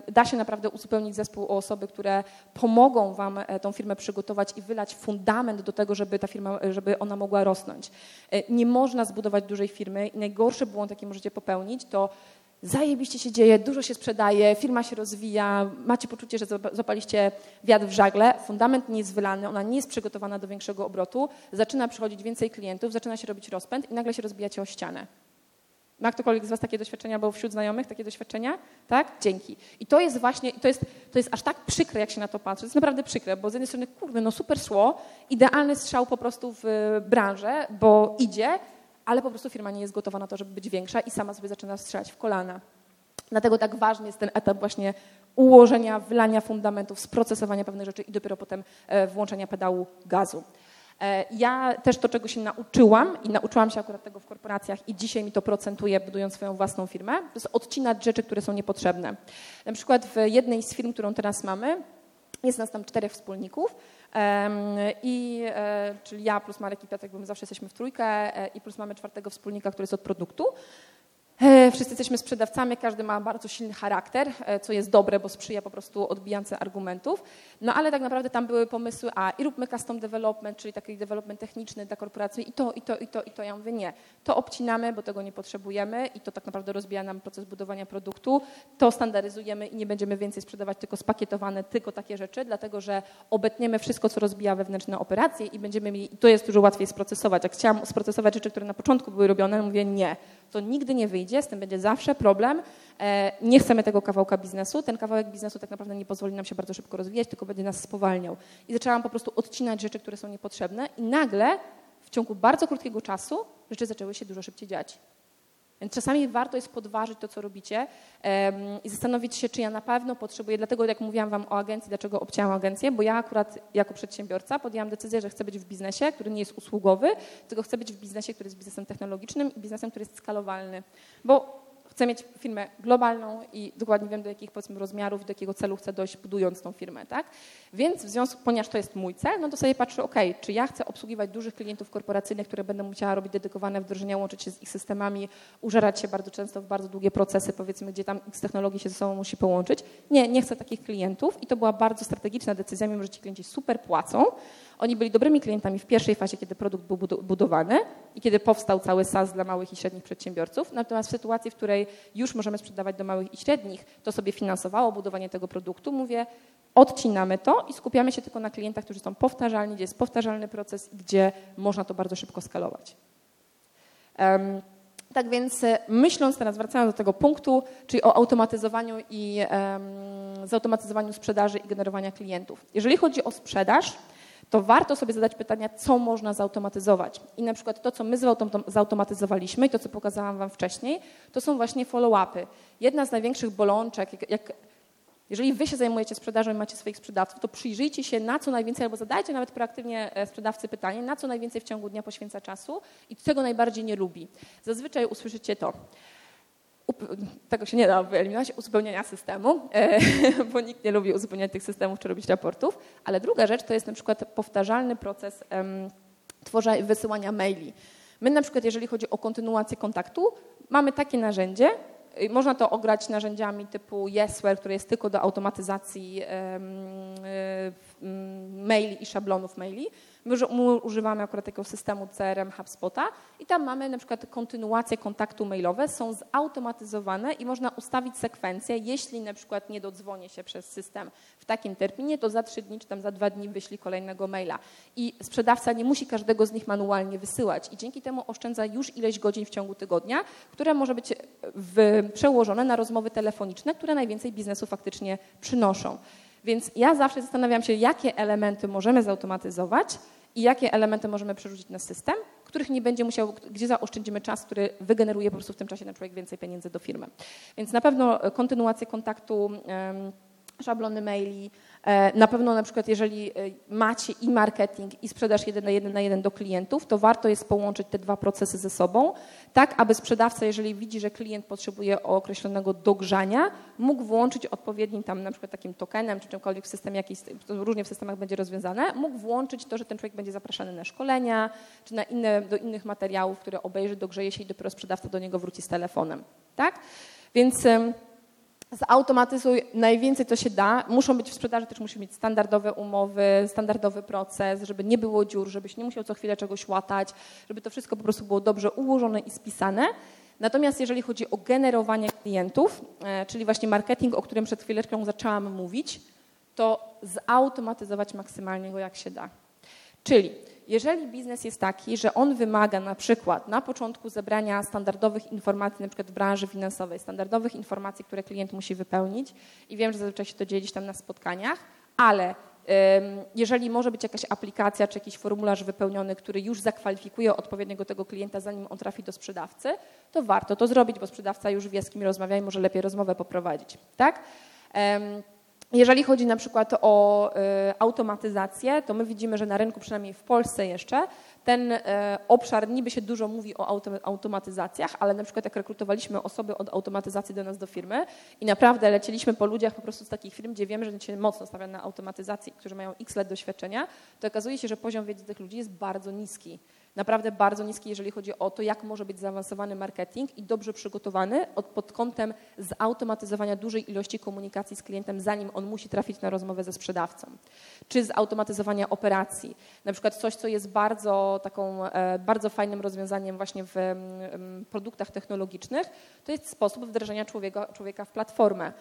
da się naprawdę uzupełnić zespół o osoby, które pomogą Wam e, tą firmę przygotować i wylać fundament do tego, żeby ta firma, żeby ona mogła rosnąć. E, nie można zbudować dużej firmy i najgorszy błąd, jaki możecie popełnić, to zajebiście się dzieje, dużo się sprzedaje, firma się rozwija, macie poczucie, że zapaliście wiatr w żagle, fundament nie jest wylany, ona nie jest przygotowana do większego obrotu, zaczyna przychodzić więcej klientów, zaczyna się robić rozpęd i nagle się rozbijacie o ścianę. Ma ktokolwiek z Was takie doświadczenia, bo wśród znajomych takie doświadczenia? Tak? Dzięki. I to jest właśnie, to jest, to jest aż tak przykre, jak się na to patrzy. To jest naprawdę przykre, bo z jednej strony, kurde, no super szło, idealny strzał po prostu w branżę, bo idzie, ale po prostu firma nie jest gotowa na to, żeby być większa i sama sobie zaczyna strzelać w kolana. Dlatego tak ważny jest ten etap właśnie ułożenia, wylania fundamentów, sprocesowania pewnych rzeczy i dopiero potem e, włączenia pedału gazu. E, ja też to, czego się nauczyłam i nauczyłam się akurat tego w korporacjach i dzisiaj mi to procentuje, budując swoją własną firmę, to jest odcinać rzeczy, które są niepotrzebne. Na przykład w jednej z firm, którą teraz mamy, jest nas tam czterech wspólników i, e, czyli ja plus Marek i Piotrek, bo my zawsze jesteśmy w trójkę e, i plus mamy czwartego wspólnika, który jest od produktu. E, wszyscy jesteśmy sprzedawcami, każdy ma bardzo silny charakter, e, co jest dobre, bo sprzyja po prostu odbijance argumentów. No ale tak naprawdę tam były pomysły, a i róbmy custom development, czyli taki development techniczny dla korporacji i to, i to, i to, i to. Ja mówię nie. To obcinamy, bo tego nie potrzebujemy i to tak naprawdę rozbija nam proces budowania produktu. To standaryzujemy i nie będziemy więcej sprzedawać tylko spakietowane, tylko takie rzeczy, dlatego że obetniemy wszystko, co rozbija wewnętrzne operacje i będziemy mieli, to jest dużo łatwiej sprocesować. Jak chciałam sprocesować rzeczy, które na początku były robione, mówię nie to nigdy nie wyjdzie, z tym będzie zawsze problem. E, nie chcemy tego kawałka biznesu. Ten kawałek biznesu tak naprawdę nie pozwoli nam się bardzo szybko rozwijać, tylko będzie nas spowalniał. I zaczęłam po prostu odcinać rzeczy, które są niepotrzebne i nagle w ciągu bardzo krótkiego czasu rzeczy zaczęły się dużo szybciej dziać. Więc czasami warto jest podważyć to, co robicie i zastanowić się, czy ja na pewno potrzebuję, dlatego jak mówiłam Wam o agencji, dlaczego obcięłam agencję, bo ja akurat jako przedsiębiorca podjęłam decyzję, że chcę być w biznesie, który nie jest usługowy, tylko chcę być w biznesie, który jest biznesem technologicznym i biznesem, który jest skalowalny. Bo chcę mieć firmę globalną i dokładnie wiem, do jakich powiedzmy rozmiarów, do jakiego celu chcę dojść, budując tą firmę, tak? Więc w związku, ponieważ to jest mój cel, no to sobie patrzę, ok, czy ja chcę obsługiwać dużych klientów korporacyjnych, które będą musiała robić dedykowane wdrożenia, łączyć się z ich systemami, użerać się bardzo często w bardzo długie procesy, powiedzmy, gdzie tam x technologii się ze sobą musi połączyć. Nie, nie chcę takich klientów i to była bardzo strategiczna decyzja, mimo że ci klienci super płacą, oni byli dobrymi klientami w pierwszej fazie, kiedy produkt był budowany i kiedy powstał cały SaaS dla małych i średnich przedsiębiorców. Natomiast w sytuacji, w której już możemy sprzedawać do małych i średnich, to sobie finansowało budowanie tego produktu. Mówię, odcinamy to i skupiamy się tylko na klientach, którzy są powtarzalni, gdzie jest powtarzalny proces i gdzie można to bardzo szybko skalować. Um, tak więc e, myśląc teraz, wracając do tego punktu, czyli o automatyzowaniu i um, zautomatyzowaniu sprzedaży i generowania klientów. Jeżeli chodzi o sprzedaż, to warto sobie zadać pytania, co można zautomatyzować. I na przykład to, co my zautomatyzowaliśmy i to, co pokazałam Wam wcześniej, to są właśnie follow-upy. Jedna z największych bolączek, jak, jak Jeżeli wy się zajmujecie sprzedażą i macie swoich sprzedawców, to przyjrzyjcie się na co najwięcej, albo zadajcie nawet proaktywnie e, sprzedawcy pytanie, na co najwięcej w ciągu dnia poświęca czasu i czego najbardziej nie lubi. Zazwyczaj usłyszycie to tego się nie da wyeliminować, uzupełnienia systemu, e, bo nikt nie lubi uzupełniać tych systemów czy robić raportów. Ale druga rzecz to jest na przykład powtarzalny proces tworzenia, wysyłania maili. My na przykład, jeżeli chodzi o kontynuację kontaktu, mamy takie narzędzie, można to ograć narzędziami typu Yesware, które jest tylko do automatyzacji maili i szablonów maili. My używamy akurat takiego systemu CRM HubSpota i tam mamy na przykład kontynuację kontaktu mailowe, są zautomatyzowane i można ustawić sekwencję. Jeśli na przykład nie dodzwonię się przez system w takim terminie, to za trzy dni czy tam za dwa dni wyślij kolejnego maila. I sprzedawca nie musi każdego z nich manualnie wysyłać i dzięki temu oszczędza już ileś godzin w ciągu tygodnia, które może być w, przełożone na rozmowy telefoniczne, które najwięcej biznesu faktycznie przynoszą. Więc ja zawsze zastanawiam się, jakie elementy możemy zautomatyzować i jakie elementy możemy przerzucić na system, których nie będzie musiał, gdzie zaoszczędzimy czas, który wygeneruje po prostu w tym czasie na człowiek więcej pieniędzy do firmy. Więc na pewno kontynuację kontaktu, szablony maili, na pewno na przykład jeżeli e, macie i marketing i sprzedaż jeden na jeden na jeden do klientów, to warto jest połączyć te dwa procesy ze sobą, tak aby sprzedawca, jeżeli widzi, że klient potrzebuje określonego dogrzania, mógł włączyć odpowiednim tam na przykład takim tokenem czy czymkolwiek w systemie, jakiś, różnie w systemach będzie rozwiązane, mógł włączyć to, że ten człowiek będzie zapraszany na szkolenia czy na inne, do innych materiałów, które obejrzy, dogrzeje się i dopiero sprzedawca do niego wróci z telefonem. Tak? Więc zautomatyzuj najwięcej, co się da. Muszą być w sprzedaży, też musi mieć standardowe umowy, standardowy proces, żeby nie było dziur, żebyś nie musiał co chwilę czegoś łatać, żeby to wszystko po prostu było dobrze ułożone i spisane. Natomiast jeżeli chodzi o generowanie klientów, e, czyli właśnie marketing, o którym przed chwileczką zaczęłam mówić, to zautomatyzować maksymalnie go jak się da. Czyli jeżeli biznes jest taki, że on wymaga na przykład na początku zebrania standardowych informacji, na przykład w branży finansowej, standardowych informacji, które klient musi wypełnić i wiem, że zazwyczaj się to dzielić tam na spotkaniach, ale jeżeli może być jakaś aplikacja czy jakiś formularz wypełniony, który już zakwalifikuje odpowiedniego tego klienta, zanim on trafi do sprzedawcy, to warto to zrobić, bo sprzedawca już wie, z kim rozmawia i może lepiej rozmowę poprowadzić. Tak? Jeżeli chodzi na przykład o y, automatyzację, to my widzimy, że na rynku, przynajmniej w Polsce jeszcze, ten y, obszar niby się dużo mówi o automatyzacjach, ale na przykład jak rekrutowaliśmy osoby od automatyzacji do nas do firmy i naprawdę lecieliśmy po ludziach po prostu z takich firm, gdzie wiemy, że się mocno stawia na automatyzacji, którzy mają x lat doświadczenia, to okazuje się, że poziom wiedzy tych ludzi jest bardzo niski naprawdę bardzo niski, jeżeli chodzi o to, jak może być zaawansowany marketing i dobrze przygotowany pod kątem zautomatyzowania dużej ilości komunikacji z klientem, zanim on musi trafić na rozmowę ze sprzedawcą. Czy zautomatyzowania operacji. Na przykład coś, co jest bardzo taką, e, bardzo fajnym rozwiązaniem właśnie w produktach technologicznych, to jest sposób wdrażania człowieka, człowieka w platformę.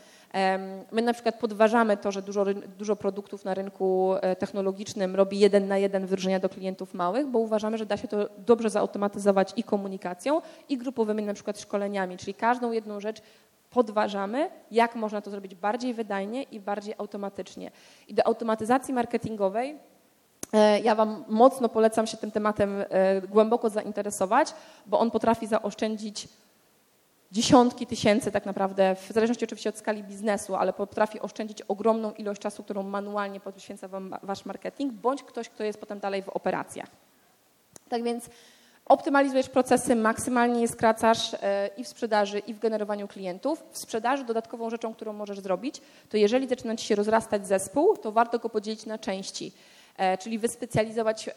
My na przykład podważamy to, że dużo, dużo produktów na rynku e, technologicznym robi jeden na jeden wyróżnienia do klientów małych, bo uważamy, że da się to dobrze zautomatyzować i komunikacją, i grupowymi na przykład szkoleniami, czyli każdą jedną rzecz podważamy, jak można to zrobić bardziej wydajnie i bardziej automatycznie. I do automatyzacji marketingowej e, ja Wam mocno polecam się tym tematem e, głęboko zainteresować, bo on potrafi zaoszczędzić dziesiątki tysięcy tak naprawdę, w zależności oczywiście od skali biznesu, ale potrafi oszczędzić ogromną ilość czasu, którą manualnie poświęca Wam Wasz marketing, bądź ktoś, kto jest potem dalej w operacjach. Tak więc optymalizujesz procesy, maksymalnie je skracasz e, i w sprzedaży, i w generowaniu klientów. W sprzedaży dodatkową rzeczą, którą możesz zrobić, to jeżeli zaczyna Ci się rozrastać zespół, to warto go podzielić na części. E, czyli wyspecjalizować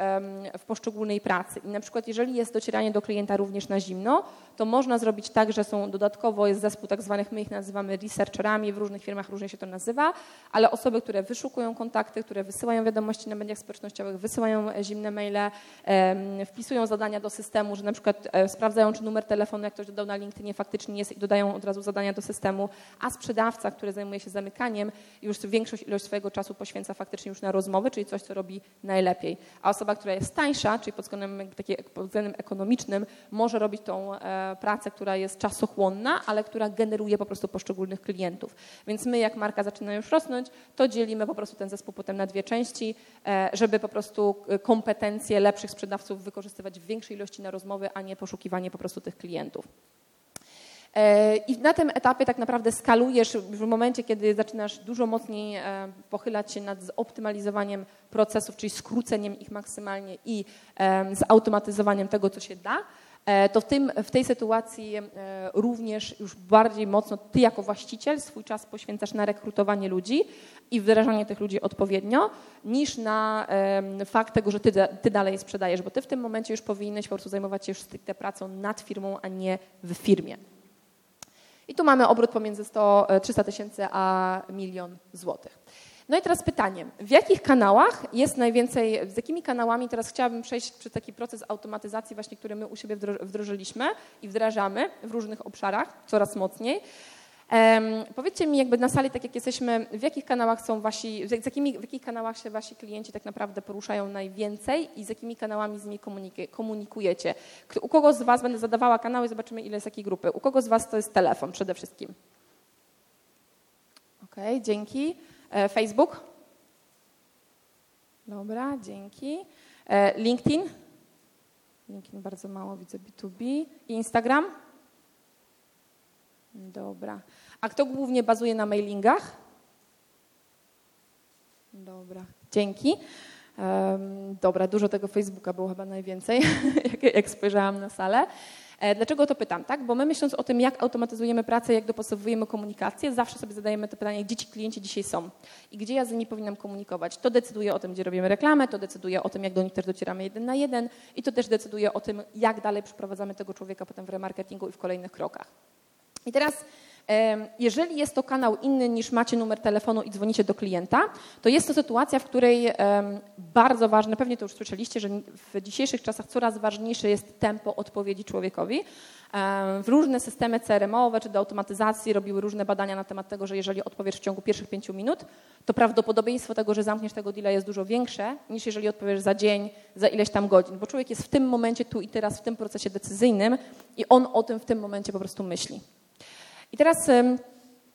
w poszczególnej pracy. I na przykład jeżeli jest docieranie do klienta również na zimno, to można zrobić tak, że są dodatkowo, jest zespół tak zwanych, my ich nazywamy researcherami, w różnych firmach różnie się to nazywa, ale osoby, które wyszukują kontakty, które wysyłają wiadomości na mediach społecznościowych, wysyłają e, zimne maile, wpisują zadania do systemu, że na przykład e, sprawdzają, czy numer telefonu, jak ktoś dodał na LinkedInie, faktycznie jest i dodają od razu zadania do systemu, a sprzedawca, który zajmuje się zamykaniem, już większość ilość swojego czasu poświęca faktycznie już na rozmowy, czyli coś, co robi robi najlepiej. A osoba, która jest tańsza, czyli pod względem, taki, pod względem ekonomicznym, może robić tą e, pracę, która jest czasochłonna, ale która generuje po prostu poszczególnych klientów. Więc my, jak marka zaczyna już rosnąć, to dzielimy po prostu ten zespół potem na dwie części, e, żeby po prostu e, kompetencje lepszych sprzedawców wykorzystywać w większej ilości na rozmowy, a nie poszukiwanie po prostu tych klientów. E, I na tym etapie tak naprawdę skalujesz w momencie, kiedy zaczynasz dużo mocniej e, pochylać się nad zoptymalizowaniem procesów, czyli skróceniem ich maksymalnie i e, zautomatyzowaniem tego, co się da, to w, tym, w tej sytuacji również już bardziej mocno ty jako właściciel swój czas poświęcasz na rekrutowanie ludzi i wdrażanie tych ludzi odpowiednio, niż na fakt tego, że ty, ty dalej sprzedajesz, bo ty w tym momencie już powinieneś po prostu zajmować się już stricte pracą nad firmą, a nie w firmie. I tu mamy obrót pomiędzy 100, 300 e, tysięcy a milion złotych. No i teraz pytanie, w jakich kanałach jest najwięcej, z jakimi kanałami teraz chciałabym przejść przez taki proces automatyzacji właśnie, który my u siebie wdrożyliśmy i wdrażamy w różnych obszarach coraz mocniej. Um, powiedzcie mi jakby na sali, tak jak jesteśmy, w jakich kanałach są wasi, z jakimi, w jakich kanałach się wasi klienci tak naprawdę poruszają najwięcej i z jakimi kanałami z nimi komunikujecie? U kogo z was będę zadawała kanały, zobaczymy ile jest jakiej grupy. U kogo z was to jest telefon przede wszystkim? Ok, dzięki. E, Facebook? Dobra, dzięki. E, LinkedIn? LinkedIn bardzo mało widzę B2B. I Instagram? Dobra. A kto głównie bazuje na mailingach? Dobra, dzięki. Um, dobra, dużo tego Facebooka było chyba najwięcej, jak, jak spojrzałam na salę. E, dlaczego to pytam? Tak? Bo my myśląc o tym, jak automatyzujemy pracę, jak dopasowujemy komunikację, zawsze sobie zadajemy to pytanie, gdzie ci klienci dzisiaj są i gdzie ja z nimi powinnam komunikować. To decyduje o tym, gdzie robimy reklamę, to decyduje o tym, jak do nich też docieramy jeden na jeden i to też decyduje o tym, jak dalej przeprowadzamy tego człowieka potem w remarketingu i w kolejnych krokach. I teraz jeżeli jest to kanał inny niż macie numer telefonu i dzwonicie do klienta, to jest to sytuacja, w której bardzo ważne, pewnie to już słyszeliście, że w dzisiejszych czasach coraz ważniejsze jest tempo odpowiedzi człowiekowi. W różne systemy CRM-owe czy do automatyzacji robiły różne badania na temat tego, że jeżeli odpowiesz w ciągu pierwszych pięciu minut, to prawdopodobieństwo tego, że zamkniesz tego deala jest dużo większe niż jeżeli odpowiesz za dzień, za ileś tam godzin, bo człowiek jest w tym momencie tu i teraz w tym procesie decyzyjnym i on o tym w tym momencie po prostu myśli. I teraz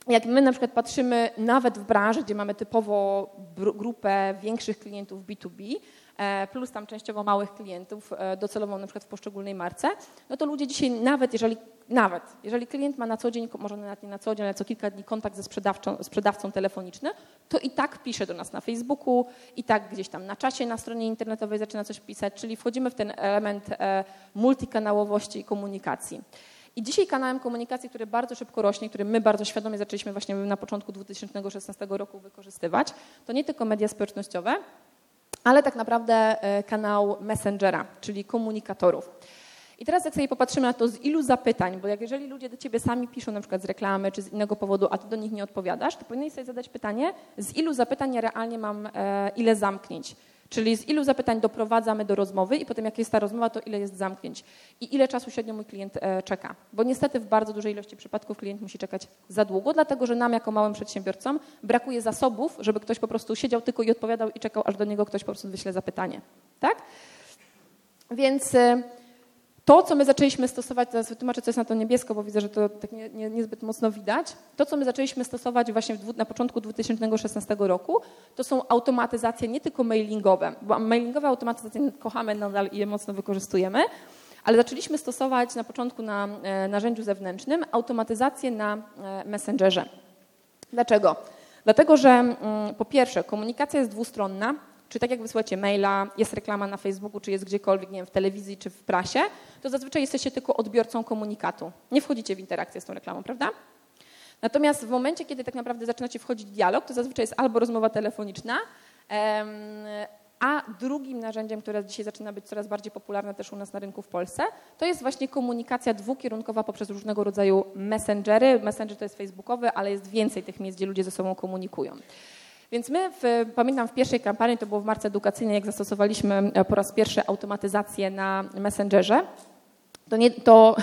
jak my na przykład patrzymy nawet w branży, gdzie mamy typowo grupę większych klientów B2B, e, plus tam częściowo małych klientów e, docelowo na przykład w poszczególnej marce, no to ludzie dzisiaj nawet jeżeli, nawet jeżeli klient ma na co dzień, może nawet nie na co dzień, ale co kilka dni kontakt ze sprzedawcą, sprzedawcą telefoniczny, to i tak pisze do nas na Facebooku, i tak gdzieś tam na czasie na stronie internetowej zaczyna coś pisać, czyli wchodzimy w ten element e, multikanałowości i komunikacji. I dzisiaj kanałem komunikacji, który bardzo szybko rośnie, który my bardzo świadomie zaczęliśmy właśnie na początku 2016 roku wykorzystywać, to nie tylko media społecznościowe, ale tak naprawdę e, kanał Messengera, czyli komunikatorów. I teraz jak sobie popatrzymy na to, z ilu zapytań, bo jak jeżeli ludzie do ciebie sami piszą na przykład z reklamy czy z innego powodu, a ty do nich nie odpowiadasz, to powinieneś sobie zadać pytanie, z ilu zapytań ja realnie mam e, ile zamknięć. Czyli z ilu zapytań doprowadzamy do rozmowy i potem jak jest ta rozmowa, to ile jest zamknięć i ile czasu średnio mój klient e, czeka. Bo niestety w bardzo dużej ilości przypadków klient musi czekać za długo, dlatego że nam jako małym przedsiębiorcom brakuje zasobów, żeby ktoś po prostu siedział tylko i odpowiadał i czekał, aż do niego ktoś po prostu wyśle zapytanie. Tak? Więc e, to, co my zaczęliśmy stosować, teraz wytłumaczę, co jest na to niebiesko, bo widzę, że to tak nie, nie, niezbyt mocno widać. To, co my zaczęliśmy stosować właśnie w, na początku 2016 roku, to są automatyzacje nie tylko mailingowe, bo mailingowe automatyzacje kochamy nadal i je mocno wykorzystujemy, ale zaczęliśmy stosować na początku na e, narzędziu zewnętrznym automatyzację na e, Messengerze. Dlaczego? Dlatego, że mm, po pierwsze komunikacja jest dwustronna, czy tak jak wysyłacie maila, jest reklama na Facebooku, czy jest gdziekolwiek, nie wiem, w telewizji czy w prasie, to zazwyczaj jesteście tylko odbiorcą komunikatu. Nie wchodzicie w interakcję z tą reklamą, prawda? Natomiast w momencie, kiedy tak naprawdę zaczynacie wchodzić w dialog, to zazwyczaj jest albo rozmowa telefoniczna, a drugim narzędziem, które dzisiaj zaczyna być coraz bardziej popularne też u nas na rynku w Polsce, to jest właśnie komunikacja dwukierunkowa poprzez różnego rodzaju messengery. Messenger to jest facebookowy, ale jest więcej tych miejsc, gdzie ludzie ze sobą komunikują. Więc my, w, pamiętam w pierwszej kampanii, to było w marce edukacyjnej, jak zastosowaliśmy e, po raz pierwszy automatyzację na Messengerze, to, nie, to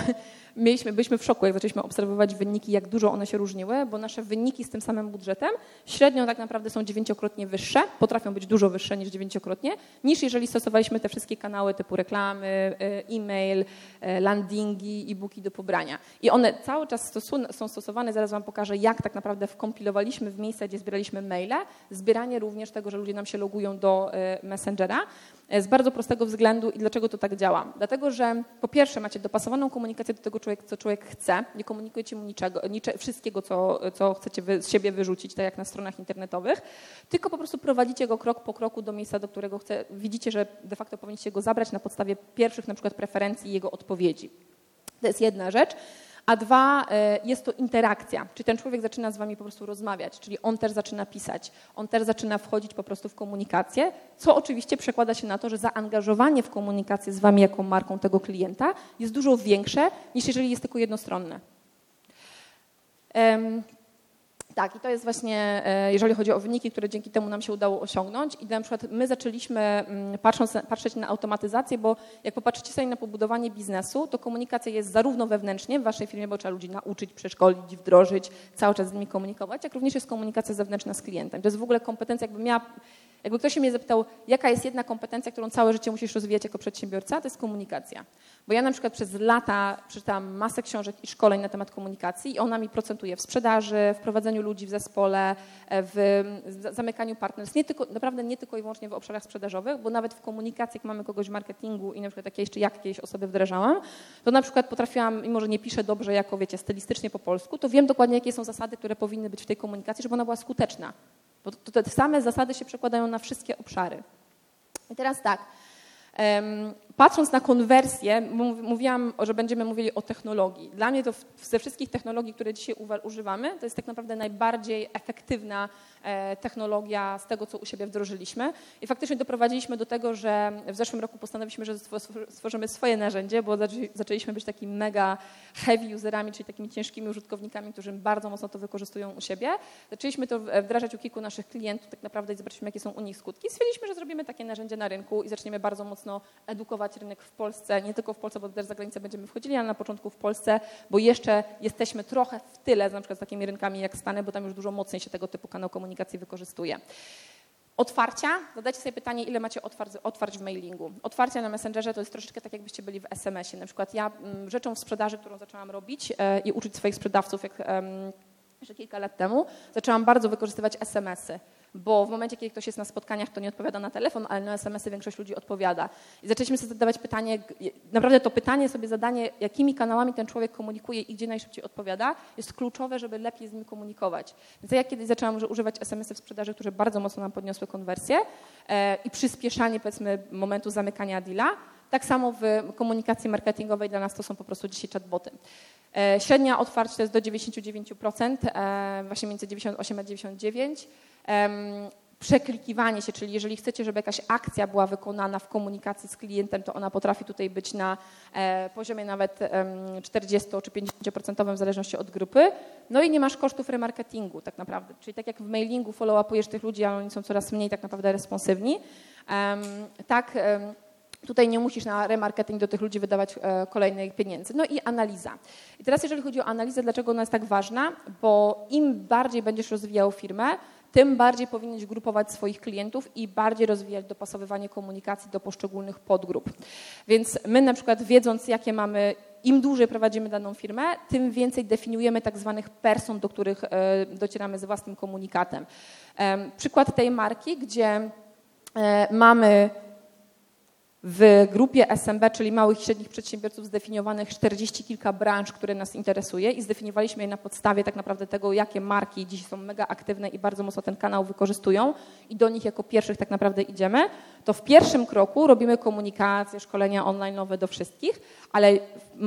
mieliśmy, byliśmy w szoku, jak zaczęliśmy obserwować wyniki, jak dużo one się różniły, bo nasze wyniki z tym samym budżetem średnio tak naprawdę są dziewięciokrotnie wyższe, potrafią być dużo wyższe niż dziewięciokrotnie, niż jeżeli stosowaliśmy te wszystkie kanały typu reklamy, e, e-mail, e, landingi, e-booki do pobrania. I one cały czas są stosowane, zaraz Wam pokażę, jak tak naprawdę wkompilowaliśmy w miejsce, gdzie zbieraliśmy maile, zbieranie również tego, że ludzie nam się logują do e, Messengera, z bardzo prostego względu i dlaczego to tak działa. Dlatego, że po pierwsze macie dopasowaną komunikację do tego co człowiek chce, nie komunikujecie mu niczego, nicze, wszystkiego, co, co chcecie wy, z siebie wyrzucić, tak jak na stronach internetowych, tylko po prostu prowadzicie go krok po kroku do miejsca, do którego chce, widzicie, że de facto powinniście go zabrać na podstawie pierwszych na przykład preferencji i jego odpowiedzi. To jest jedna rzecz. A dwa, e, jest to interakcja, czyli ten człowiek zaczyna z wami po prostu rozmawiać, czyli on też zaczyna pisać, on też zaczyna wchodzić po prostu w komunikację, co oczywiście przekłada się na to, że zaangażowanie w komunikację z wami jako marką tego klienta jest dużo większe niż jeżeli jest tylko jednostronne. Tak, i to jest właśnie, e, jeżeli chodzi o wyniki, które dzięki temu nam się udało osiągnąć. I na przykład my zaczęliśmy mm, patrząc, patrzeć na automatyzację, bo jak popatrzycie sobie na pobudowanie biznesu, to komunikacja jest zarówno wewnętrznie w waszej firmie, bo trzeba ludzi nauczyć, przeszkolić, wdrożyć, cały czas z nimi komunikować, jak również jest komunikacja zewnętrzna z klientem. To jest w ogóle kompetencja, jakby miała jakby ktoś mnie zapytał, jaka jest jedna kompetencja, którą całe życie musisz rozwijać jako przedsiębiorca, to jest komunikacja. Bo ja na przykład przez lata przeczytałam masę książek i szkoleń na temat komunikacji i ona mi procentuje w sprzedaży, w prowadzeniu ludzi w zespole, w zamykaniu partnerstw. Nie tylko, naprawdę nie tylko i wyłącznie w obszarach sprzedażowych, bo nawet w komunikacji, jak mamy kogoś w marketingu i na przykład takie jeszcze jak jakieś osoby wdrażałam, to na przykład potrafiłam, mimo że nie piszę dobrze jako, wiecie, stylistycznie po polsku, to wiem dokładnie, jakie są zasady, które powinny być w tej komunikacji, żeby ona była skuteczna. Bo to, te same zasady się przekładają na wszystkie obszary. I teraz tak, Patrząc na konwersję, mówiłam, że będziemy mówili o technologii. Dla mnie to ze wszystkich technologii, które dzisiaj używamy, to jest tak naprawdę najbardziej efektywna e, technologia z tego, co u siebie wdrożyliśmy. I faktycznie doprowadziliśmy do tego, że w zeszłym roku postanowiliśmy, że stworzymy swoje narzędzie, bo zaczęliśmy być takimi mega heavy userami, czyli takimi ciężkimi użytkownikami, którzy bardzo mocno to wykorzystują u siebie. Zaczęliśmy to wdrażać u kilku naszych klientów tak naprawdę i zobaczyliśmy, jakie są u nich skutki. Stwierdziliśmy, że zrobimy takie narzędzie na rynku i zaczniemy bardzo mocno edukować rynek w Polsce, nie tylko w Polsce, bo też za granicę będziemy wchodzili, ale na początku w Polsce, bo jeszcze jesteśmy trochę w tyle, na przykład z takimi rynkami jak Stany, bo tam już dużo mocniej się tego typu kanał komunikacji wykorzystuje. Otwarcia, zadajcie sobie pytanie, ile macie otwarć, otwarć w mailingu. Otwarcia na Messengerze to jest troszeczkę tak, jakbyście byli w SMS-ie. Na przykład ja mm, rzeczą w sprzedaży, którą zaczęłam robić e, i uczyć swoich sprzedawców, jak jeszcze kilka lat temu, zaczęłam bardzo wykorzystywać SMS-y bo w momencie, kiedy ktoś jest na spotkaniach, to nie odpowiada na telefon, ale na SMS-y większość ludzi odpowiada. I zaczęliśmy sobie zadawać pytanie, naprawdę to pytanie sobie zadanie, jakimi kanałami ten człowiek komunikuje i gdzie najszybciej odpowiada, jest kluczowe, żeby lepiej z nim komunikować. Więc ja kiedyś zaczęłam używać SMS-y w sprzedaży, które bardzo mocno nam podniosły konwersję e, i przyspieszanie, powiedzmy, momentu zamykania deala, tak samo w komunikacji marketingowej dla nas to są po prostu dzisiaj chatboty. E, średnia otwarcie to jest do 99%, e, właśnie między 98 a 99% przeklikiwanie się, czyli jeżeli chcecie, żeby jakaś akcja była wykonana w komunikacji z klientem, to ona potrafi tutaj być na e, poziomie nawet 40 czy 50% w zależności od grupy. No i nie masz kosztów remarketingu tak naprawdę. Czyli tak jak w mailingu follow-upujesz tych ludzi, ale oni są coraz mniej tak naprawdę responsywni. Tak Tutaj nie musisz na remarketing do tych ludzi wydawać e, kolejnych pieniędzy. No i analiza. I teraz jeżeli chodzi o analizę, dlaczego ona jest tak ważna? Bo im bardziej będziesz rozwijał firmę, tym bardziej powinieneś grupować swoich klientów i bardziej rozwijać dopasowywanie komunikacji do poszczególnych podgrup. Więc my na przykład wiedząc, jakie mamy im dłużej prowadzimy daną firmę, tym więcej definiujemy tak zwanych person, do których e, docieramy z własnym komunikatem. Przykład tej marki, gdzie e, mamy w grupie SMB, czyli małych i średnich przedsiębiorców, zdefiniowanych 40 kilka branż, które nas interesuje i zdefiniowaliśmy je na podstawie tak naprawdę tego, jakie marki dziś są mega aktywne i bardzo mocno ten kanał wykorzystują i do nich jako pierwszych tak naprawdę idziemy, to w pierwszym kroku robimy komunikację, szkolenia online do wszystkich, ale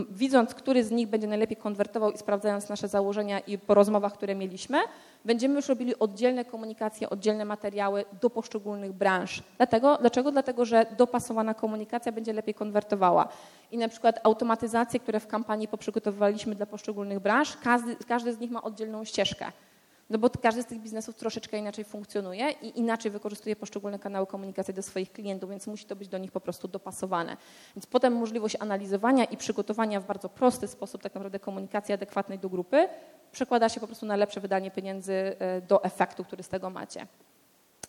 widząc, który z nich będzie najlepiej konwertował i sprawdzając nasze założenia i po rozmowach, które mieliśmy, będziemy już robili oddzielne komunikacje, oddzielne materiały do poszczególnych branż. Dlatego, dlaczego? Dlatego, że dopasowana komunikacja będzie lepiej konwertowała. I na przykład automatyzacje, które w kampanii poprzygotowywaliśmy dla poszczególnych branż, każdy, każdy z nich ma oddzielną ścieżkę. No bo każdy z tych biznesów troszeczkę inaczej funkcjonuje i inaczej wykorzystuje poszczególne kanały komunikacji do swoich klientów, więc musi to być do nich po prostu dopasowane. Więc potem możliwość analizowania i przygotowania w bardzo prosty sposób tak naprawdę komunikacji adekwatnej do grupy przekłada się po prostu na lepsze wydanie pieniędzy e, do efektu, który z tego macie.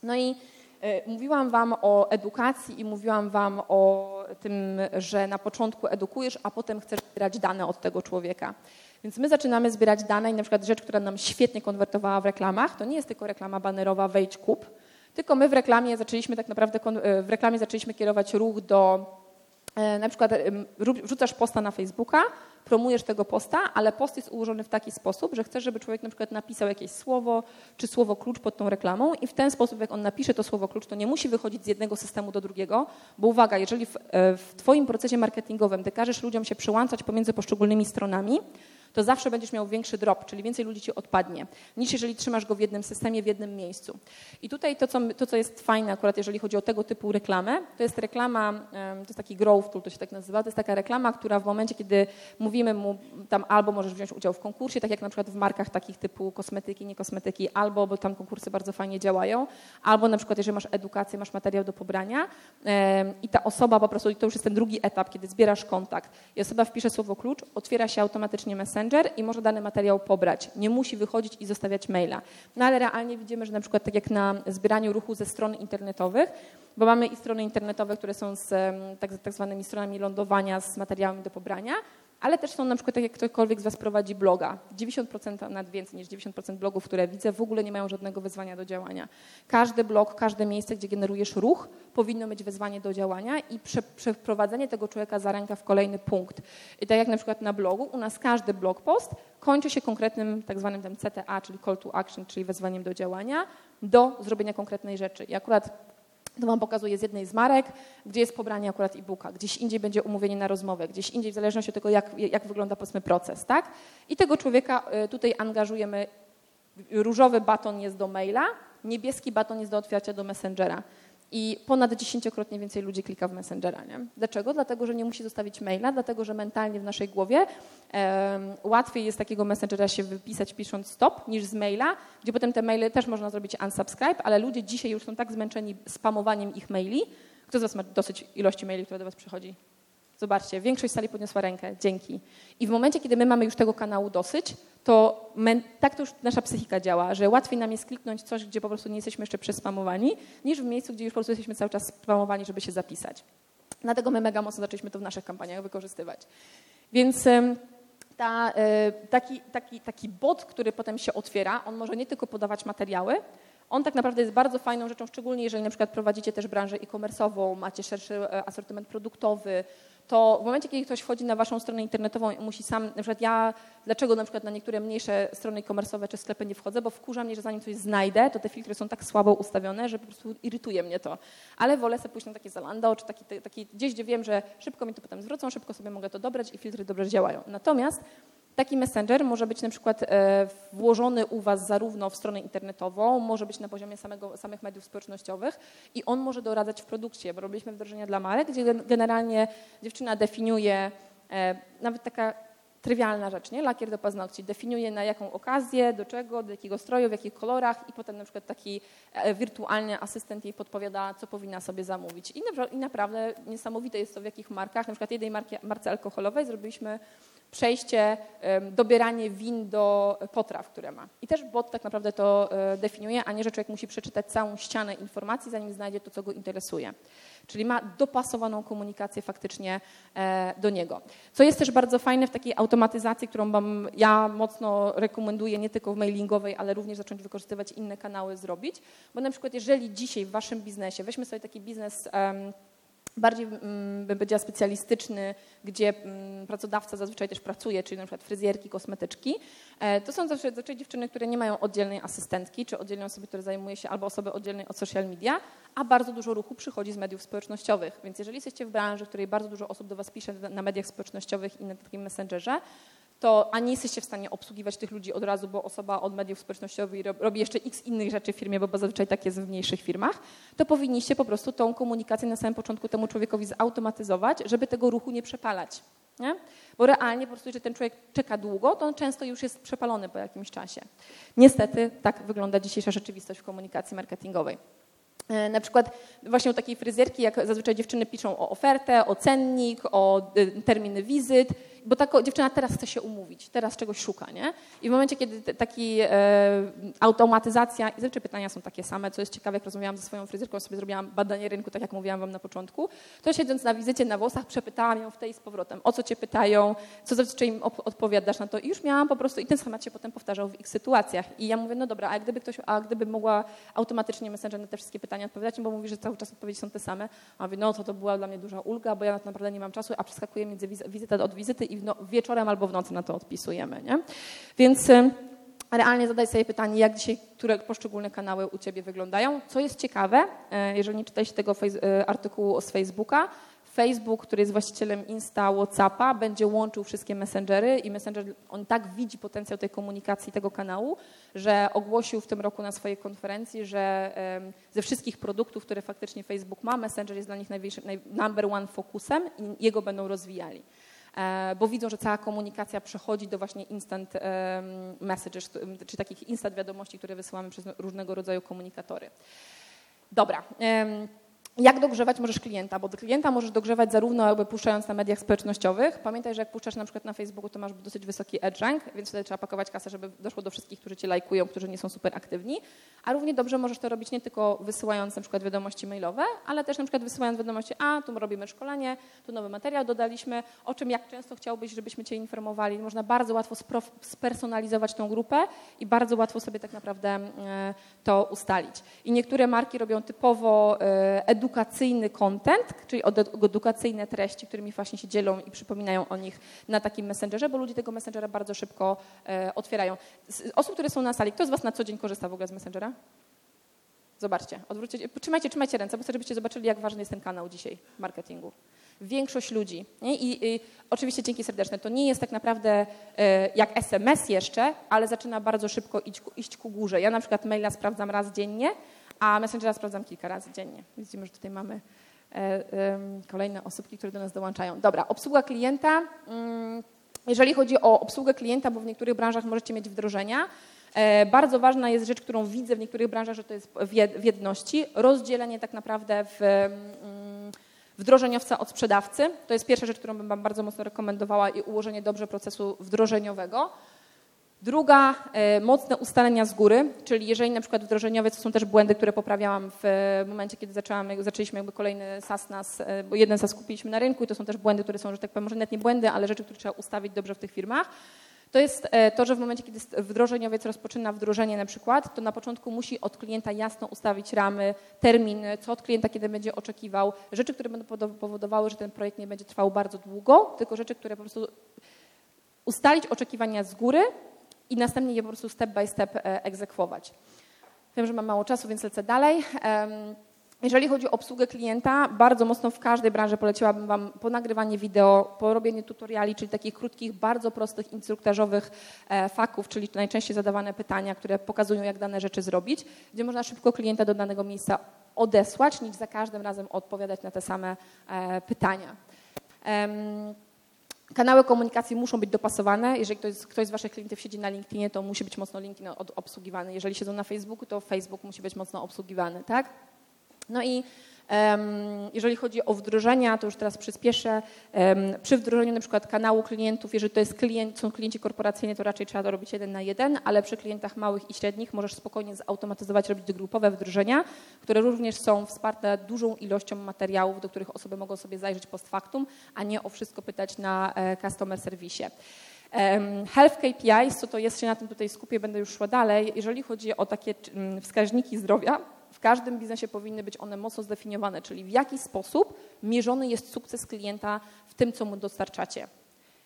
No i e, Mówiłam Wam o edukacji i mówiłam Wam o tym, że na początku edukujesz, a potem chcesz zbierać dane od tego człowieka. Więc my zaczynamy zbierać dane i na przykład rzecz, która nam świetnie konwertowała w reklamach, to nie jest tylko reklama banerowa wejdź kup, tylko my w reklamie zaczęliśmy tak naprawdę w reklamie zaczęliśmy kierować ruch do E, na przykład wrzucasz posta na Facebooka, promujesz tego posta, ale post jest ułożony w taki sposób, że chcesz, żeby człowiek na przykład napisał jakieś słowo czy słowo klucz pod tą reklamą i w ten sposób, jak on napisze to słowo klucz, to nie musi wychodzić z jednego systemu do drugiego, bo uwaga, jeżeli w, e, w Twoim procesie marketingowym ty każesz ludziom się przełączać pomiędzy poszczególnymi stronami, to zawsze będziesz miał większy drop, czyli więcej ludzi ci odpadnie, niż jeżeli trzymasz go w jednym systemie, w jednym miejscu. I tutaj to, co, to, co jest fajne akurat, jeżeli chodzi o tego typu reklamę, to jest reklama, to jest taki growth tool, to się tak nazywa, to jest taka reklama, która w momencie, kiedy mówimy mu tam albo możesz wziąć udział w konkursie, tak jak na przykład w markach takich typu kosmetyki, nie kosmetyki, albo, bo tam konkursy bardzo fajnie działają, albo na przykład jeżeli masz edukację, masz materiał do pobrania i ta osoba po prostu, to już jest ten drugi etap, kiedy zbierasz kontakt i osoba wpisze słowo klucz, otwiera się automatycznie messenger, Messenger i może dany materiał pobrać. Nie musi wychodzić i zostawiać maila. No ale realnie widzimy, że na przykład tak jak na zbieraniu ruchu ze stron internetowych, bo mamy i strony internetowe, które są z tak, tak zwanymi stronami lądowania z materiałami do pobrania, ale też są na przykład, tak jak ktokolwiek z Was prowadzi bloga. 90%, nawet więcej niż 90% blogów, które widzę, w ogóle nie mają żadnego wezwania do działania. Każdy blog, każde miejsce, gdzie generujesz ruch, powinno mieć wezwanie do działania i prze, przeprowadzenie tego człowieka za rękę w kolejny punkt. I tak jak na przykład na blogu, u nas każdy blog post kończy się konkretnym tak zwanym CTA, czyli call to action, czyli wezwaniem do działania, do zrobienia konkretnej rzeczy. I akurat to Wam pokazuję z jednej z marek, gdzie jest pobranie akurat e-booka, gdzieś indziej będzie umówienie na rozmowę, gdzieś indziej w zależności od tego, jak, jak wygląda powiedzmy proces, tak? I tego człowieka y, tutaj angażujemy, różowy baton jest do maila, niebieski baton jest do otwarcia do Messengera i ponad dziesięciokrotnie więcej ludzi klika w Messengera. Nie? Dlaczego? Dlatego, że nie musi zostawić maila, dlatego, że mentalnie w naszej głowie łatwiej jest takiego Messengera się wypisać pisząc stop niż z maila, gdzie potem te maile też można zrobić unsubscribe, ale ludzie dzisiaj już są tak zmęczeni spamowaniem ich maili. Kto z Was ma dosyć ilości maili, które do Was przychodzi? Zobaczcie, większość sali podniosła rękę. Dzięki. I w momencie, kiedy my mamy już tego kanału dosyć, to tak to już nasza psychika działa, że łatwiej nam jest kliknąć coś, gdzie po prostu nie jesteśmy jeszcze przespamowani, niż w miejscu, gdzie już po prostu jesteśmy cały czas spamowani, żeby się zapisać. Dlatego my mega mocno zaczęliśmy to w naszych kampaniach wykorzystywać. Więc ta, e, taki, taki, taki bot, który potem się otwiera, on może nie tylko podawać materiały, on tak naprawdę jest bardzo fajną rzeczą, szczególnie jeżeli na przykład prowadzicie też branżę e-commerce'ową, macie szerszy e, asortyment produktowy, to w momencie, kiedy ktoś wchodzi na waszą stronę internetową i musi sam, na przykład ja, dlaczego na przykład na niektóre mniejsze strony e-commerce'owe czy sklepy nie wchodzę, bo wkurza mnie, że zanim coś znajdę, to te filtry są tak słabo ustawione, że po prostu irytuje mnie to. Ale wolę sobie pójść na takie Zalando, czy taki, taki gdzieś, gdzie wiem, że szybko mi to potem zwrócą, szybko sobie mogę to dobrać i filtry dobrze działają. Natomiast Taki messenger może być na przykład e, włożony u Was zarówno w stronę internetową, może być na poziomie samego, samych mediów społecznościowych i on może doradzać w produkcie, bo robiliśmy wdrożenia dla marek, gdzie generalnie dziewczyna definiuje, e, nawet taka trywialna rzecz, nie? Lakier do paznokci. Definiuje na jaką okazję, do czego, do jakiego stroju, w jakich kolorach i potem na przykład taki e, wirtualny asystent jej podpowiada, co powinna sobie zamówić. I, I naprawdę niesamowite jest to, w jakich markach, na przykład jednej marki, marce alkoholowej zrobiliśmy przejście, dobieranie win do potraw, które ma. I też bot tak naprawdę to e, definiuje, a nie, że człowiek musi przeczytać całą ścianę informacji, zanim znajdzie to, co go interesuje. Czyli ma dopasowaną komunikację faktycznie e, do niego. Co jest też bardzo fajne w takiej automatyzacji, którą wam ja mocno rekomenduję, nie tylko w mailingowej, ale również zacząć wykorzystywać inne kanały zrobić, bo na przykład jeżeli dzisiaj w waszym biznesie, weźmy sobie taki biznes bardziej mm, bym powiedziała specjalistyczny, gdzie mm, pracodawca zazwyczaj też pracuje, czyli na przykład fryzjerki, kosmetyczki, e, to są zazwyczaj dziewczyny, które nie mają oddzielnej asystentki, czy oddzielnej osoby, która zajmuje się, albo osoby oddzielnej od social media, a bardzo dużo ruchu przychodzi z mediów społecznościowych. Więc jeżeli jesteście w branży, w której bardzo dużo osób do Was pisze na mediach społecznościowych i na takim messengerze, to ani jesteście w stanie obsługiwać tych ludzi od razu, bo osoba od mediów społecznościowych robi jeszcze x innych rzeczy w firmie, bo zazwyczaj tak jest w mniejszych firmach, to powinniście po prostu tą komunikację na samym początku temu człowiekowi zautomatyzować, żeby tego ruchu nie przepalać. Nie? Bo realnie po prostu, jeżeli ten człowiek czeka długo, to on często już jest przepalony po jakimś czasie. Niestety tak wygląda dzisiejsza rzeczywistość w komunikacji marketingowej. E, na przykład właśnie u takiej fryzjerki, jak zazwyczaj dziewczyny piszą o ofertę, o cennik, o y, terminy wizyt bo ta dziewczyna teraz chce się umówić, teraz czegoś szuka, nie? I w momencie, kiedy taki e, automatyzacja, i pytania są takie same, co jest ciekawe, jak rozmawiałam ze swoją fryzjerką, sobie zrobiłam badanie rynku, tak jak mówiłam wam na początku, to siedząc na wizycie na włosach, przepytałam ją w tej z powrotem, o co cię pytają, co zazwyczaj im odpowiadasz na to i już miałam po prostu, i ten schemat się potem powtarzał w ich sytuacjach. I ja mówię, no dobra, a gdyby ktoś, a gdyby mogła automatycznie Messenger na te wszystkie pytania odpowiadać, bo mówi, że cały czas odpowiedzi są te same, a mówię, no to to była dla mnie duża ulga, bo ja naprawdę nie mam czasu, a przeskakuję między wizytę od wizyty i no, wieczorem albo w nocy na to odpisujemy. Nie? Więc realnie zadaj sobie pytanie, jak dzisiaj które poszczególne kanały u Ciebie wyglądają. Co jest ciekawe, e, jeżeli nie czytaliście tego e, artykułu z Facebooka, Facebook, który jest właścicielem Insta, Whatsappa, będzie łączył wszystkie messengery i Messenger, on tak widzi potencjał tej komunikacji tego kanału, że ogłosił w tym roku na swojej konferencji, że ze wszystkich produktów, które faktycznie Facebook ma, Messenger jest dla nich największym, number one fokusem i jego będą rozwijali. E, bo widzą, że cała komunikacja przechodzi do właśnie instant messages, czy takich instant wiadomości, które wysyłamy przez różnego rodzaju komunikatory. Dobra. Jak dogrzewać możesz klienta? Bo do klienta możesz dogrzewać zarówno jakby puszczając na mediach społecznościowych. Pamiętaj, że jak puszczasz na przykład na Facebooku, to masz dosyć wysoki edge rank, więc wtedy trzeba pakować kasę, żeby doszło do wszystkich, którzy cię lajkują, którzy nie są super aktywni. A równie dobrze możesz to robić nie tylko wysyłając na przykład wiadomości mailowe, ale też na przykład wysyłając wiadomości, a tu robimy szkolenie, tu nowy materiał dodaliśmy, o czym jak często chciałbyś, żebyśmy cię informowali. Można bardzo łatwo spersonalizować tą grupę i bardzo łatwo sobie tak naprawdę e, to ustalić. I niektóre marki robią typowo edukacyjne edukacyjny content, czyli edukacyjne treści, którymi właśnie się dzielą i przypominają o nich na takim messengerze, bo ludzie tego messengera bardzo szybko e, otwierają. Z osób, które są na sali, kto z Was na co dzień korzysta w ogóle z messengera? Zobaczcie, odwróćcie, trzymajcie, trzymajcie ręce, bo chcę, żebyście zobaczyli, jak ważny jest ten kanał dzisiaj w marketingu. Większość ludzi, I, I, oczywiście dzięki serdeczne, to nie jest tak naprawdę e, jak SMS jeszcze, ale zaczyna bardzo szybko iść, iść ku górze. Ja na przykład maila sprawdzam raz dziennie, a Messengera sprawdzam kilka razy dziennie. Widzimy, że tutaj mamy e, kolejne osobki, które do nas dołączają. Dobra, obsługa klienta. Mm, jeżeli chodzi o obsługę klienta, bo w niektórych branżach możecie mieć wdrożenia, e, bardzo ważna jest rzecz, którą widzę w niektórych branżach, że to jest w jedności, rozdzielenie tak naprawdę w wdrożeniowca od sprzedawcy. To jest pierwsza rzecz, którą bym Wam bardzo mocno rekomendowała i ułożenie dobrze procesu wdrożeniowego. Druga, e, mocne ustalenia z góry, czyli jeżeli na przykład wdrożeniowiec, to są też błędy, które poprawiałam w momencie, kiedy zaczęłam, zaczęliśmy jakby kolejny SAS nas, e, bo jeden SAS kupiliśmy na rynku i to są też błędy, które są, że tak powiem, może nawet nie błędy, ale rzeczy, które trzeba ustawić dobrze w tych firmach. To jest e, to, że w momencie, kiedy wdrożeniowiec rozpoczyna wdrożenie na przykład, to na początku musi od klienta jasno ustawić ramy, terminy, co od klienta kiedy będzie oczekiwał, rzeczy, które będą powodowały, że ten projekt nie będzie trwał bardzo długo, tylko rzeczy, które po prostu ustalić oczekiwania z góry, i następnie je po prostu step by step e, egzekwować. Wiem, że mam mało czasu, więc lecę dalej. Jeżeli chodzi o obsługę klienta, bardzo mocno w każdej branży poleciłabym Wam po nagrywanie wideo, po robienie tutoriali, czyli takich krótkich, bardzo prostych, instruktażowych e, faków, czyli najczęściej zadawane pytania, które pokazują, jak dane rzeczy zrobić, gdzie można szybko klienta do danego miejsca odesłać, niż za każdym razem odpowiadać na te same e, pytania. Kanały komunikacji muszą być dopasowane. Jeżeli ktoś, ktoś z Waszych klientów siedzi na LinkedInie, to musi być mocno LinkedIn obsługiwany. Jeżeli siedzą na Facebooku, to Facebook musi być mocno obsługiwany, tak? No i jeżeli chodzi o wdrożenia, to już teraz przyspieszę. Przy wdrożeniu na przykład kanału klientów, jeżeli to jest klient, są klienci korporacyjni, to raczej trzeba to robić jeden na jeden, ale przy klientach małych i średnich możesz spokojnie zautomatyzować, robić grupowe wdrożenia, które również są wsparte dużą ilością materiałów, do których osoby mogą sobie zajrzeć post factum, a nie o wszystko pytać na e, customer serwisie. Health KPIs, co to jest, się na tym tutaj skupię, będę już szła dalej. Jeżeli chodzi o takie wskaźniki zdrowia, w każdym biznesie powinny być one mocno zdefiniowane, czyli w jaki sposób mierzony jest sukces klienta w tym, co mu dostarczacie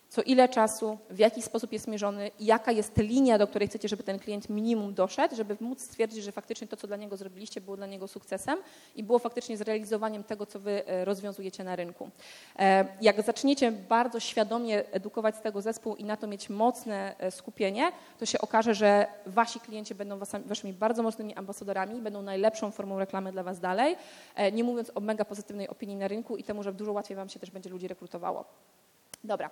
co ile czasu, w jaki sposób jest mierzony jaka jest linia, do której chcecie, żeby ten klient minimum doszedł, żeby móc stwierdzić, że faktycznie to, co dla niego zrobiliście, było dla niego sukcesem i było faktycznie zrealizowaniem tego, co wy e, rozwiązujecie na rynku. E, jak zaczniecie bardzo świadomie edukować z tego zespół i na to mieć mocne e, skupienie, to się okaże, że wasi klienci będą waszymi bardzo mocnymi ambasadorami, będą najlepszą formą reklamy dla was dalej, nie mówiąc o mega pozytywnej opinii na rynku i temu, że dużo łatwiej wam się też będzie ludzi rekrutowało. Dobra.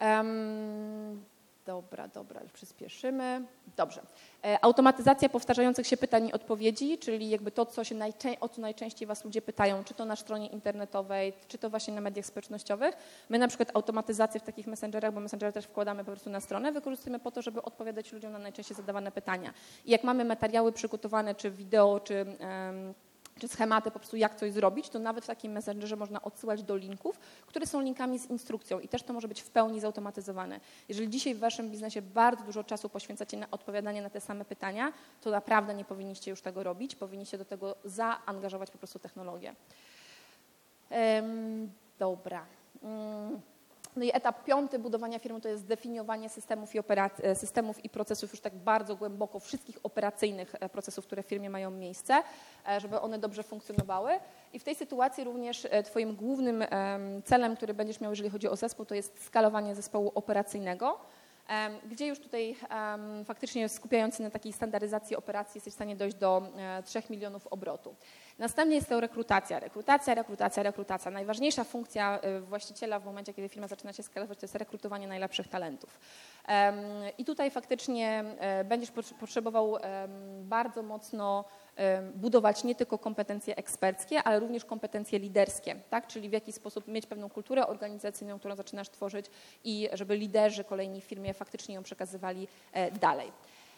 Um, Dobra, dobra, już przyspieszymy. Dobrze. E, automatyzacja powtarzających się pytań i odpowiedzi, czyli jakby to, co się najczę- o co najczęściej Was ludzie pytają, czy to na stronie internetowej, czy to właśnie na mediach społecznościowych. My na przykład automatyzację w takich messengerach, bo messengery też wkładamy po prostu na stronę, wykorzystujemy po to, żeby odpowiadać ludziom na najczęściej zadawane pytania. I jak mamy materiały przygotowane, czy wideo, czy... em, czy schematy po prostu jak coś zrobić, to nawet w takim messengerze można odsyłać do linków, które są linkami z instrukcją i też to może być w pełni zautomatyzowane. Jeżeli dzisiaj w waszym biznesie bardzo dużo czasu poświęcacie na odpowiadanie na te same pytania, to naprawdę nie powinniście już tego robić, powinniście do tego zaangażować po prostu technologię. Dobra. Mm. No i etap piąty budowania firmy to jest zdefiniowanie systemów i, operac- e, systemów i procesów już tak bardzo głęboko, wszystkich operacyjnych e, procesów, które w firmie mają miejsce, e, żeby one dobrze funkcjonowały. I w tej sytuacji również Twoim głównym em, celem, który będziesz miał, jeżeli chodzi o zespół, to jest skalowanie zespołu operacyjnego. Gdzie już tutaj faktycznie skupiając się na takiej standaryzacji operacji jesteś w stanie dojść do e, 3 milionów obrotu. Następnie jest to rekrutacja. Rekrutacja, rekrutacja, rekrutacja. Najważniejsza funkcja y, właściciela w momencie, kiedy firma zaczyna się skalować, to jest rekrutowanie najlepszych talentów. I tutaj faktycznie e, będziesz pot- potrzebował bardzo mocno budować nie tylko kompetencje eksperckie, ale również kompetencje liderskie, tak? czyli w jaki sposób mieć pewną kulturę organizacyjną, którą zaczynasz tworzyć i żeby liderzy kolejni w firmie faktycznie ją przekazywali e, dalej.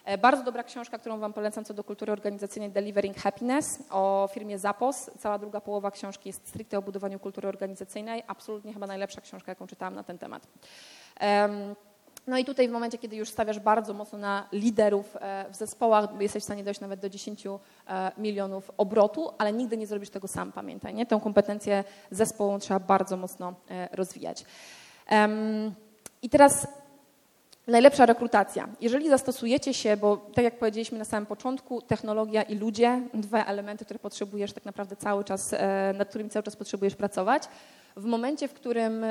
E, Bardzo dobra książka, którą Wam polecam co do kultury organizacyjnej Delivering Happiness o firmie Zapos. Cała druga połowa książki jest stricte o budowaniu kultury organizacyjnej. Absolutnie chyba najlepsza książka, jaką czytałam na ten temat. Em, No i tutaj w momencie, kiedy już stawiasz bardzo mocno na liderów e, w zespołach, jesteś w stanie dojść nawet do 10 e, milionów obrotu, ale nigdy nie zrobisz tego sam, pamiętaj. Nie? Tę kompetencję zespołu trzeba bardzo mocno rozwijać. I teraz Najlepsza rekrutacja. Jeżeli zastosujecie się, bo tak jak powiedzieliśmy na samym początku, technologia i ludzie, dwa elementy, które potrzebujesz tak naprawdę cały czas, e, nad którymi cały czas potrzebujesz pracować. W momencie, w którym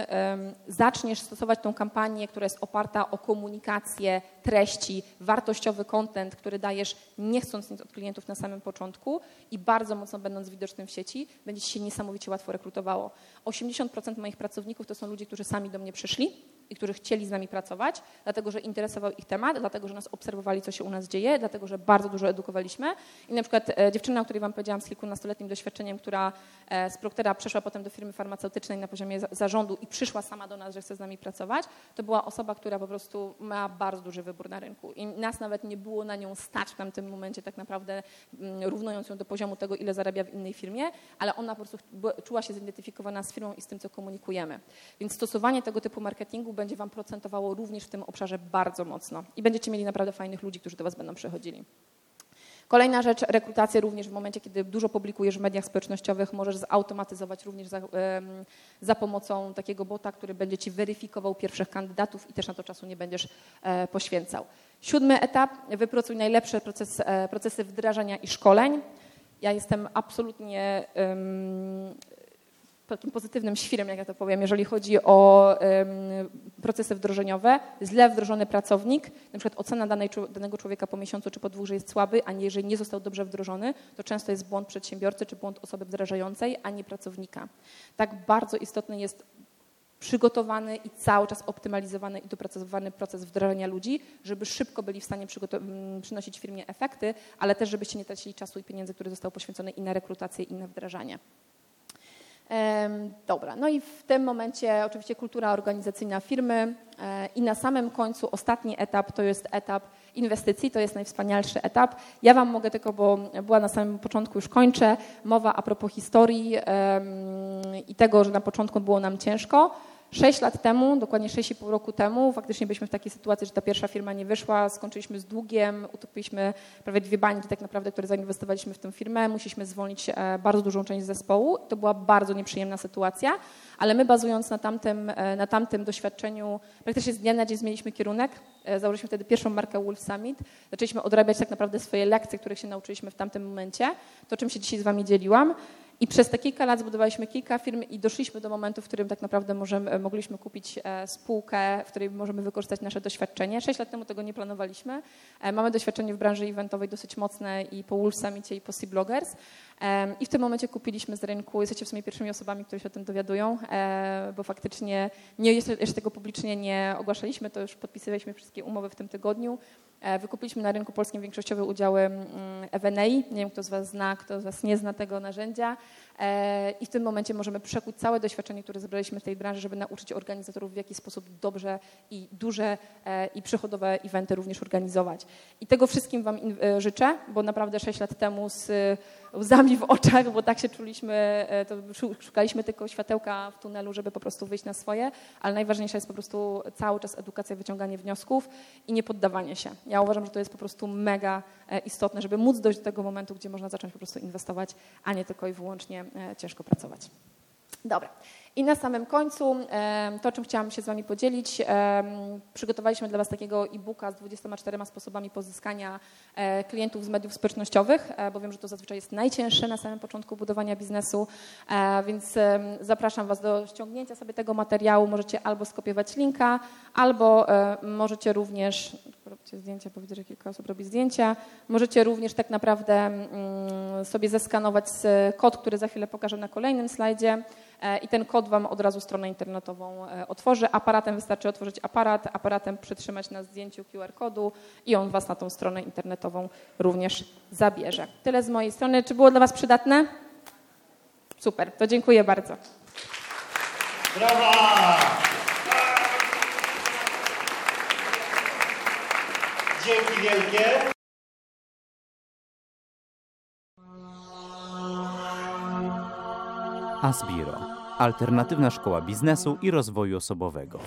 zaczniesz stosować tą kampanię, która jest oparta o komunikację, treści, wartościowy content, który dajesz nie chcąc nic od klientów na samym początku i bardzo mocno będąc widocznym w sieci, będzie ci się niesamowicie łatwo rekrutowało. 80% moich pracowników to są ludzie, którzy sami do mnie przyszli i którzy chcieli z nami pracować, dlatego że interesował ich temat, dlatego że nas obserwowali, co się u nas dzieje, dlatego że bardzo dużo edukowaliśmy. I na przykład e, dziewczyna, o której Wam powiedziałam z kilkunastoletnim doświadczeniem, która e, z Proctera przeszła potem do firmy farmaceutycznej na poziomie za- zarządu i przyszła sama do nas, że chce z nami pracować, to była osoba, która po prostu ma bardzo duży wybór na rynku. I nas nawet nie było na nią stać w tamtym momencie tak naprawdę, mm, równując ją do poziomu tego, ile zarabia w innej firmie, ale ona po prostu czuła się zidentyfikowana z firmą i z tym, co komunikujemy. Więc stosowanie tego typu marketingu będzie Wam procentowało również w tym obszarze bardzo mocno i będziecie mieli naprawdę fajnych ludzi, którzy do Was będą przychodzili. Kolejna rzecz, rekrutację również w momencie, kiedy dużo publikujesz w mediach społecznościowych, możesz zautomatyzować również za, za pomocą takiego bota, który będzie Ci weryfikował pierwszych kandydatów i też na to czasu nie będziesz e, poświęcał. Siódmy etap, wypracuj najlepsze proces, e, procesy wdrażania i szkoleń. Ja jestem absolutnie em, takim pozytywnym świrem, jak ja to powiem, jeżeli chodzi o procesy wdrożeniowe. Źle wdrożony pracownik, na przykład ocena danej, danego człowieka po miesiącu czy po dwóch, że jest słaby, a nie jeżeli nie został dobrze wdrożony, to często jest błąd przedsiębiorcy czy błąd osoby wdrażającej, a nie pracownika. Tak bardzo istotny jest przygotowany i cały czas optymalizowany i dopracowany proces wdrażania ludzi, żeby szybko byli w stanie przygoto- m, przynosić firmie efekty, ale też żebyście nie tracili czasu i pieniędzy, które zostały poświęcone i na rekrutację, i na wdrażanie. Dobra, no i w tym momencie oczywiście kultura organizacyjna firmy e, i na samym końcu ostatni etap to jest etap inwestycji, to jest najwspanialszy etap. Ja Wam mogę tylko, bo była na samym początku, już kończę, mowa a propos historii i tego, że na początku było nam ciężko. Sześć lat temu, dokładnie 6,5 roku temu, faktycznie byliśmy w takiej sytuacji, że ta pierwsza firma nie wyszła, skończyliśmy z długiem, utopiliśmy prawie dwie bańki tak naprawdę, które zainwestowaliśmy w tę firmę, musieliśmy zwolnić e, bardzo dużą część zespołu. To była bardzo nieprzyjemna sytuacja, ale my bazując na tamtym, e, na tamtym doświadczeniu, praktycznie z dnia na dzień zmieniliśmy kierunek, e, założyliśmy wtedy pierwszą markę Wolf Summit, zaczęliśmy odrabiać tak naprawdę swoje lekcje, których się nauczyliśmy w tamtym momencie, to czym się dzisiaj z Wami dzieliłam I przez te kilka lat zbudowaliśmy kilka firm i doszliśmy do momentu, w którym tak naprawdę możemy, mogliśmy kupić e, spółkę, w której możemy wykorzystać nasze doświadczenie. Sześć lat temu tego nie planowaliśmy. E, Mamy doświadczenie w branży eventowej dosyć mocne i po Wolf Summicie i po Sea Bloggers. I w tym momencie kupiliśmy z rynku, jesteście w sumie pierwszymi osobami, które się o tym dowiadują, e, bo faktycznie nie, jeszcze, tego publicznie nie ogłaszaliśmy, to już podpisywaliśmy wszystkie umowy w tym tygodniu. E, Wykupiliśmy na rynku polskim większościowe udziały mm, Evenei. Nie wiem, kto z Was zna, kto z Was nie zna tego narzędzia. E, I w tym momencie możemy przekuć całe doświadczenie, które zebraliśmy w tej branży, żeby nauczyć organizatorów, w jaki sposób dobrze i duże i przychodowe eventy również organizować. I tego wszystkim Wam życzę, bo naprawdę 6 lat temu z łzami w oczach, bo tak się czuliśmy, e, szukaliśmy tylko światełka w tunelu, żeby po prostu wyjść na swoje, ale najważniejsza jest po prostu cały czas edukacja, wyciąganie wniosków i nie poddawanie się. Ja uważam, że to jest po prostu mega e, istotne, żeby móc dojść do tego momentu, gdzie można zacząć po prostu inwestować, a nie tylko i wyłącznie e, ciężko pracować. Dobra. I na samym końcu to, czym chciałam się z Wami podzielić, przygotowaliśmy dla Was takiego e-booka z 24 sposobami pozyskania e, klientów z mediów społecznościowych, e, bo wiem, że to zazwyczaj jest najcięższe na samym początku budowania biznesu, e, więc zapraszam Was do ściągnięcia sobie tego materiału. Możecie albo skopiować linka, albo możecie również, róbcie zdjęcia, bo widzę, że kilka osób robi zdjęcia, możecie również tak naprawdę mm, sobie zeskanować kod, który za chwilę pokażę na kolejnym slajdzie i ten kod Wam od razu stronę internetową e, otworzy. Aparatem wystarczy otworzyć aparat, aparatem przytrzymać na zdjęciu QR kodu i on Was na tą stronę internetową również zabierze. Tyle z mojej strony. Czy było dla Was przydatne? Super, to dziękuję bardzo. Brawa! Dzięki wielkie. Asbiro. Alternatywna szkoła biznesu i rozwoju osobowego.